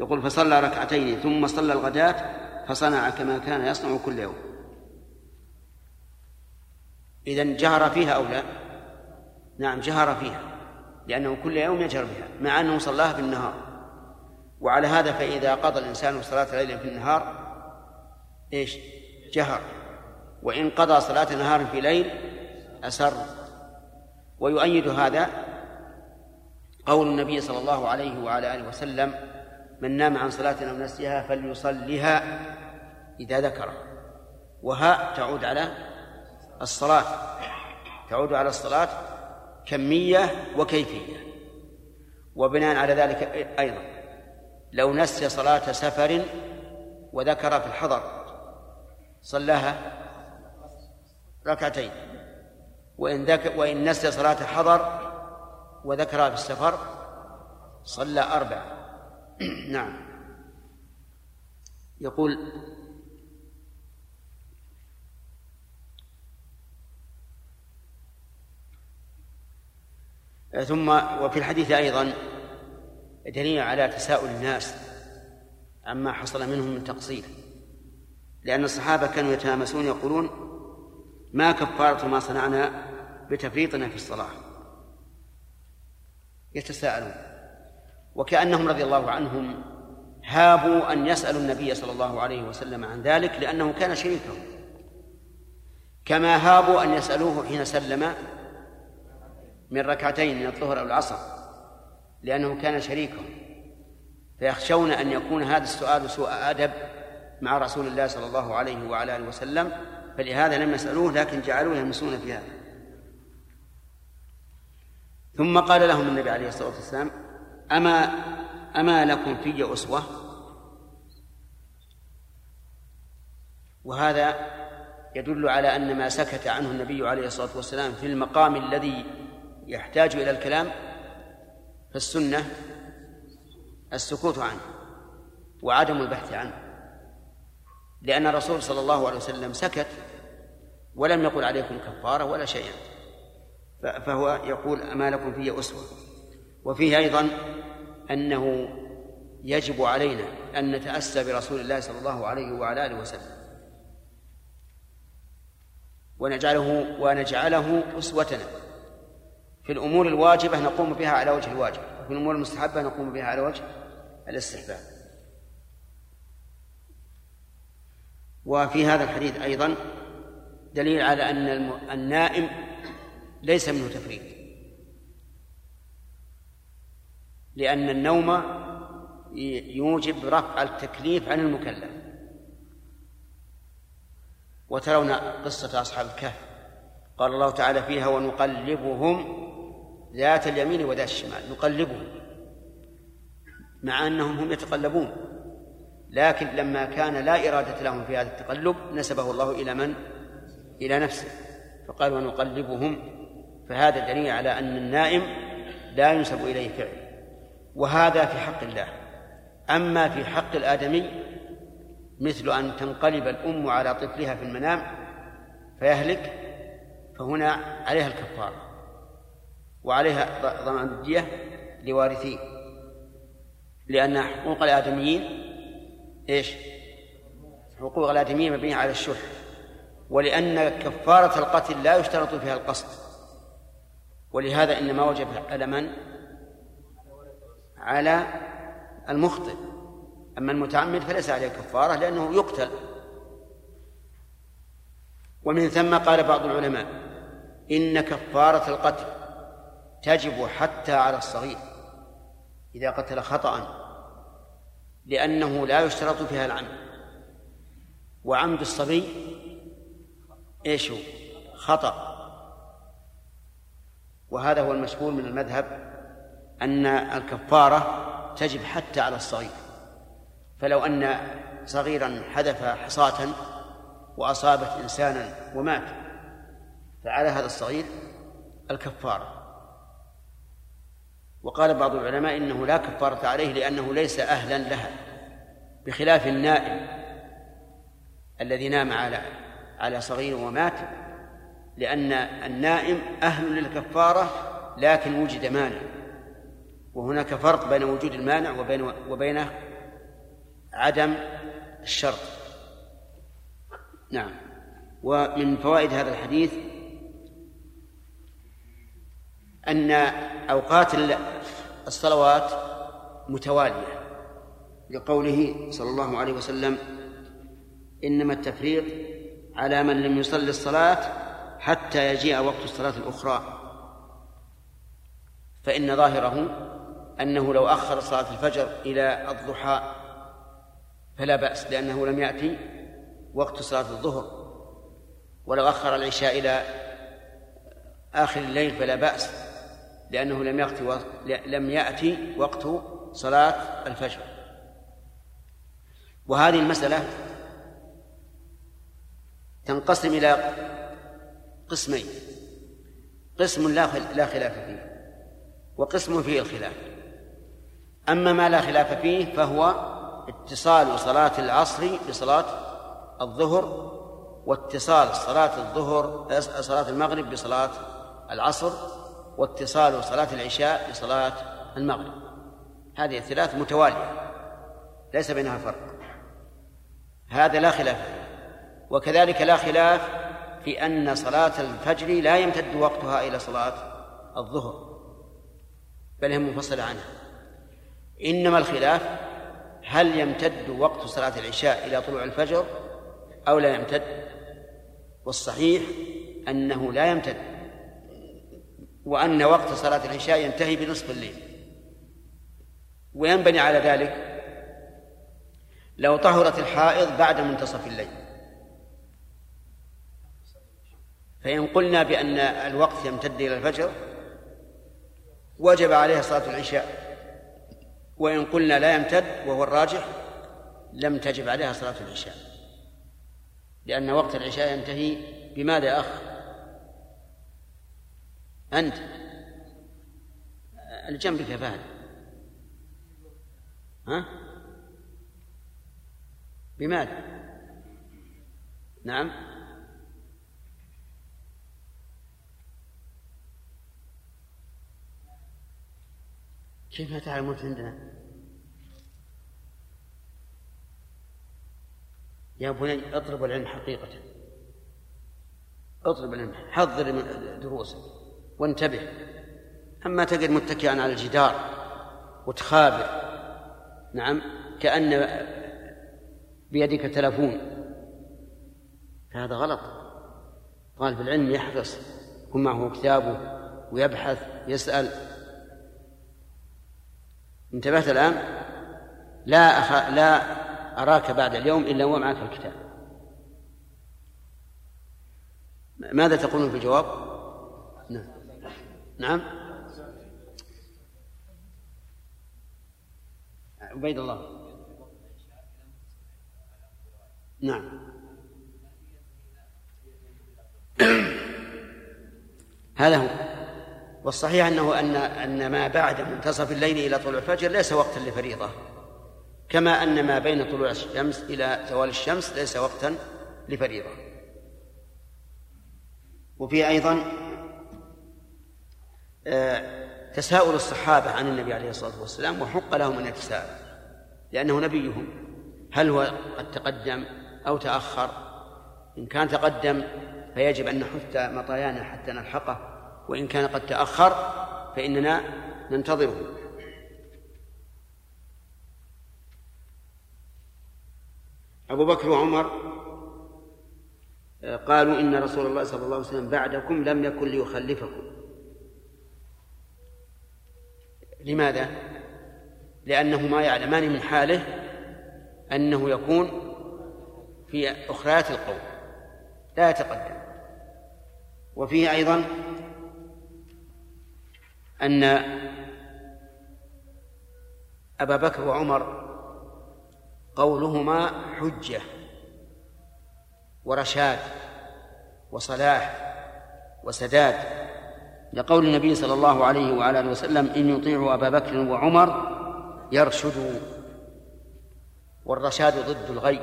يقول فصلى ركعتين ثم صلى الغداة فصنع كما كان يصنع كل يوم. إذا جهر فيها أو لا؟ نعم جهر فيها لأنه كل يوم يجهر بها مع أنه صلاها في النهار. وعلى هذا فإذا قضى الإنسان صلاة الليل في النهار إيش؟ جهر. وإن قضى صلاة نهار في ليل أسر. ويؤيد هذا قول النبي صلى الله عليه وعلى آله وسلم من نام عن صلاة أو نسيها فليصليها إذا ذكره. وها تعود على الصلاة تعود على الصلاة كمية وكيفية وبناء على ذلك أيضا. لو نسي صلاة سفر وذكر في الحضر صلاها ركعتين. وإن ذكر وإن نسي صلاة حضر وذكرها في السفر صلى أربع نعم. يقول ثم وفي الحديث أيضا دليل على تساؤل الناس عما حصل منهم من تقصير لأن الصحابة كانوا يتهامسون يقولون ما كفارة ما صنعنا بتفريطنا في الصلاة. يتساءلون. وكأنهم رضي الله عنهم هابوا أن يسألوا النبي صلى الله عليه وسلم عن ذلك لأنه كان شريكهم. كما هابوا أن يسألوه حين سلم من ركعتين من الظهر أو العصر لأنه كان شريكهم. فيخشون أن يكون هذا السؤال سوء أدب مع رسول الله صلى الله عليه وعلى آله وسلم فلهذا لم يسألوه لكن جعلوه يمسون في هذا. ثم قال لهم النبي عليه الصلاة والسلام أما أما لكم في أسوة؟ وهذا يدل على أن ما سكت عنه النبي عليه الصلاة والسلام في المقام الذي يحتاج إلى الكلام فالسنة السكوت عنه وعدم البحث عنه لأن الرسول صلى الله عليه وسلم سكت ولم يقل عليكم كفارة ولا شيئا. فهو يقول أما لكم في أسوة. وفيه أيضا أنه يجب علينا أن نتأسى برسول الله صلى الله عليه وعلى آله وسلم. ونجعله ونجعله أسوتنا. في الأمور الواجبة نقوم بها على وجه الواجب. وفي الأمور المستحبة نقوم بها على وجه الاستحباب. وفي هذا الحديث أيضا دليل على أن النائم ليس منه تفريط. لأن النوم يوجب رفع التكليف عن المكلف. وترون قصة أصحاب الكهف. قال الله تعالى فيها ونقلبهم ذات اليمين وذات الشمال. نقلبهم مع أنهم هم يتقلبون. لكن لما كان لا إرادة لهم في هذا التقلب نسبه الله إلى من؟ إلى نفسه فقال ونقلبهم فهذا دليل على أن النائم لا ينسب إليه فعل. وهذا في حق الله. أما في حق الآدمي مثل أن تنقلب الأم على طفلها في المنام فيهلك فهنا عليها الكفارة وعليها ضمان الدية لوارثيه. لأن حقوق الآدميين إيش؟ حقوق الآدميين مبنية على الشح. ولأن كفارة القتل لا يشترط فيها القصد. ولهذا إنما وجب على من؟ على المخطئ. أما المتعمد فليس عليه كفارة لأنه يقتل. ومن ثم قال بعض العلماء إن كفارة القتل تجب حتى على الصغير إذا قتل خطأ لأنه لا يشترط فيها العمد. وعمد الصبي إيش هو؟ خطأ. وهذا هو المشهور من المذهب أن الكفارة تجب حتى على الصغير. فلو أن صغيرا حذف حصاة وأصابت إنسانا ومات فعلى هذا الصغير الكفارة. وقال بعض العلماء إنه لا كفارة عليه لأنه ليس أهلا لها بخلاف النائم الذي نام على على صغير ومات لأن النائم أهل للكفارة لكن وجد مانع وهناك فرق بين وجود المانع وبين وبين عدم الشرط. نعم. ومن فوائد هذا الحديث أن أوقات الصلوات متوالية لقوله صلى الله عليه وسلم إنما التفريط على من لم يصلي الصلاة حتى يجيء وقت الصلاة الأخرى. فإن ظاهره أنه لو أخر صلاة الفجر إلى الضحى فلا بأس لأنه لم يأتي وقت صلاة الظهر. ولو أخر العشاء إلى آخر الليل فلا بأس لأنه لم يأتي وقت لم يأتي وقت صلاة الفجر. وهذه المسألة تنقسم إلى قسمين. قسم لا لا خلاف فيه وقسم فيه الخلاف. أما ما لا خلاف فيه فهو اتصال صلاة العصر بصلاة الظهر واتصال صلاة الظهر صلاة المغرب بصلاة العصر واتصال صلاة العشاء بصلاة المغرب. هذه الثلاث متوالية ليس بينها فرق. هذا لا خلاف فيه. وكذلك لا خلاف في أن صلاة الفجر لا يمتد وقتها إلى صلاة الظهر. بل هي منفصلة عنها. إنما الخلاف هل يمتد وقت صلاة العشاء إلى طلوع الفجر أو لا يمتد؟ والصحيح أنه لا يمتد وأن وقت صلاة العشاء ينتهي بنصف الليل. وينبني على ذلك لو طهرت الحائض بعد منتصف الليل. فإن قلنا بأن الوقت يمتد إلى الفجر وجب عليها صلاة العشاء. وإن قلنا لا يمتد وهو الراجح لم تجب عليها صلاة العشاء. لأن وقت العشاء ينتهي بماذا يا أخ؟ أنت. الجنب يا فهد ها؟ بماذا؟ نعم. كيف ما تعلمون عندنا. يا بني اطلب العلم حقيقة. اطلب العلم حضر دروسك وانتبه. أما تقعد متكئا على الجدار وتخابر نعم كأن بيدك تلفون فهذا غلط. طالب العلم يحرص يكون معه كتابه ويبحث يسأل انتبهت الآن؟ لا أخ... لا أراك بعد اليوم إلا ومعك الكتاب. ماذا تقولون في الجواب؟ نعم. نعم. عبيد الله. نعم. هذا هو. والصحيح أنه ان أن ما بعد منتصف الليل إلى طلوع الفجر ليس وقتا لفريضة. كما أن ما بين طلوع الشمس إلى زوال الشمس ليس وقتا لفريضة. وفي أيضا آه، تساؤل الصحابة عن النبي عليه الصلاة والسلام وحق لهم أن يتساءلوا. لأنه نبيهم. هل هو قد تقدم أو تأخر؟ إن كان تقدم فيجب أن نحث مطايانا حتى نلحقه. وإن كان قد تأخر فإننا ننتظره. أبو بكر وعمر قالوا إن رسول الله صلى الله عليه وسلم بعدكم لم يكن ليخلفكم. لماذا؟ لأنهما يعلمان من حاله أنه يكون في أخريات القوم لا يتقدم. وفيه أيضا أن أبا بكر وعمر قولهما حجة ورشاد وصلاح وسداد لقول النبي صلى الله عليه وعلى آله وسلم إن يطيعوا أبا بكر وعمر يرشدوا والرشاد ضد الغي.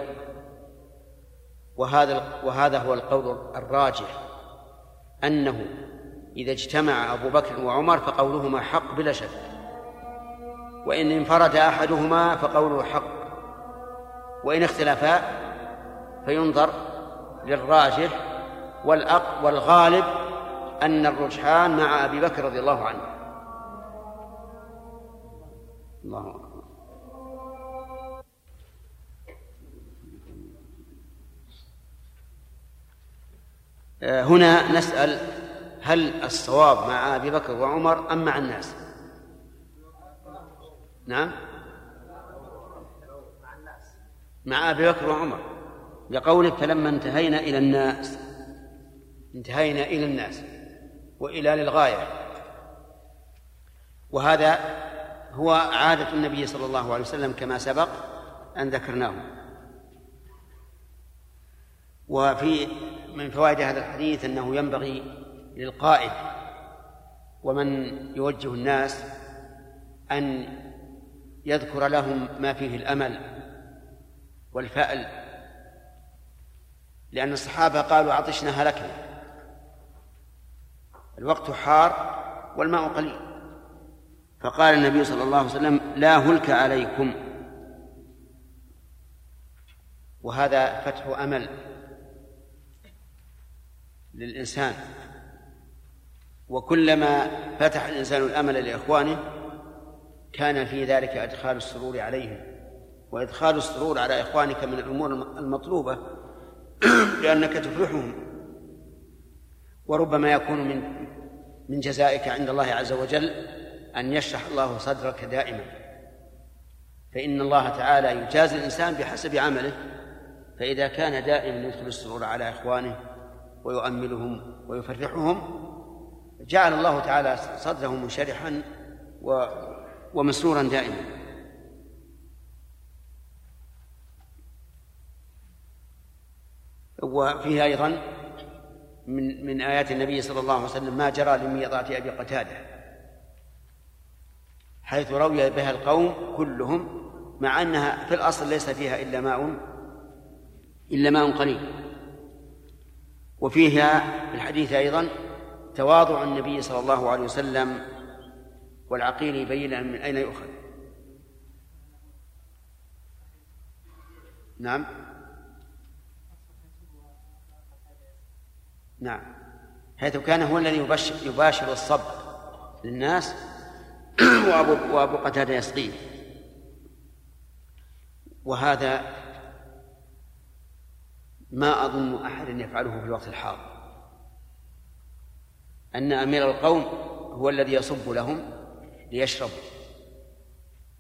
وهذا وهذا هو القول الراجح أنه إذا اجتمع أبو بكر وعمر فقولهما حق بلا شك. وإن انفرد أحدهما فقوله حق. وإن اختلفا فينظر للراجح والأق والغالب أن الرجحان مع أبي بكر رضي الله عنه. الله أكبر. آه، هنا نسأل هل الصواب مع أبي بكر وعمر أم مع الناس؟ نعم. مع أبي بكر وعمر. لقولك فلما انتهينا إلى الناس انتهينا إلى الناس وإلى للغاية. وهذا هو عادة النبي صلى الله عليه وسلم كما سبق أن ذكرناه. وفي من فوائد هذا الحديث أنه ينبغي للقائد ومن يوجه الناس أن يذكر لهم ما فيه الأمل والفأل لأن الصحابة قالوا عطشنا هلكنا الوقت حار والماء قليل. فقال النبي صلى الله عليه وسلم لا هلك عليكم. وهذا فتح أمل للإنسان. وكلما فتح الإنسان الأمل لإخوانه كان في ذلك إدخال السرور عليهم. وإدخال السرور على إخوانك من الأمور المطلوبة لأنك تفرحهم وربما يكون من من جزائك عند الله عز وجل أن يشرح الله صدرك دائما. فإن الله تعالى يجازي الإنسان بحسب عمله. فإذا كان دائما يدخل السرور على إخوانه ويؤملهم ويفرحهم جعل الله تعالى صدره منشرحا و ومسرورا دائما. وفيه أيضا من من آيات النبي صلى الله عليه وسلم ما جرى لميضات أبي قتادة. حيث روي بها القوم كلهم مع أنها في الأصل ليس فيها إلا ماء إلا ماء قليل. وفيها في الحديث أيضا تواضع النبي صلى الله عليه وسلم والعقيل يبين من أين يؤخذ؟ نعم. نعم. حيث كان هو الذي يبشر يباشر الصب للناس. وأبو, وأبو قتادة يسقيه. وهذا ما أظن أحد يفعله في الوقت الحاضر. أن أمير القوم هو الذي يصب لهم ليشربوا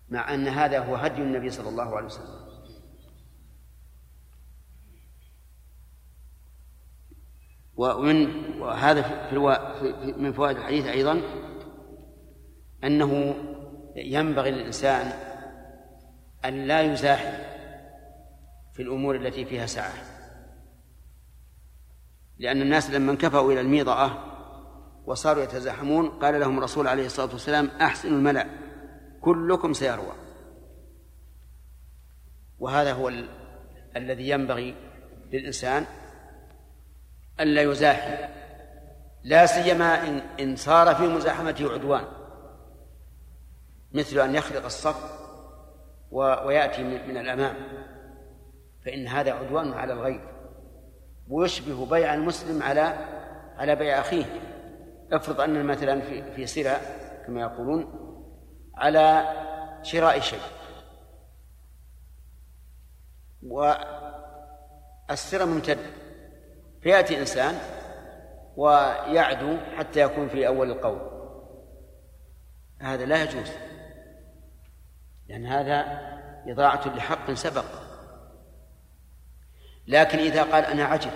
مع أن هذا هو هدي النبي صلى الله عليه وسلم. ومن وهذا في ألو... في من فوائد الحديث أيضا أنه ينبغي للإنسان أن لا يزاحم في الأمور التي فيها سعة لأن الناس لما انكفوا إلى الميضأة وصاروا يتزاحمون. قال لهم الرسول عليه الصلاة والسلام أحسنوا الملأ كلكم سيروى. وهذا هو ال... الذي ينبغي للإنسان ألا يزاحم. لا سيما إن إن صار في مزاحمته عدوان. مثل أن يخلق الصف ويأتي من الأمام. فإن هذا عدوان على الغير ويشبه بيع المسلم على على بيع أخيه. افرض أن مثلا في في سلع كما يقولون على شراء شيء. والسر ممتد فيأتي إنسان ويعدو حتى يكون في أول القول. هذا لا يجوز. لأن هذا إضاعة لحق سبق. لكن إذا قال أنا عجل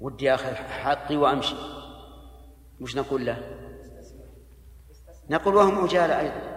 ودي آخذ حقي وأمشي. وش نقول له نقول وهم عجالة أيضا.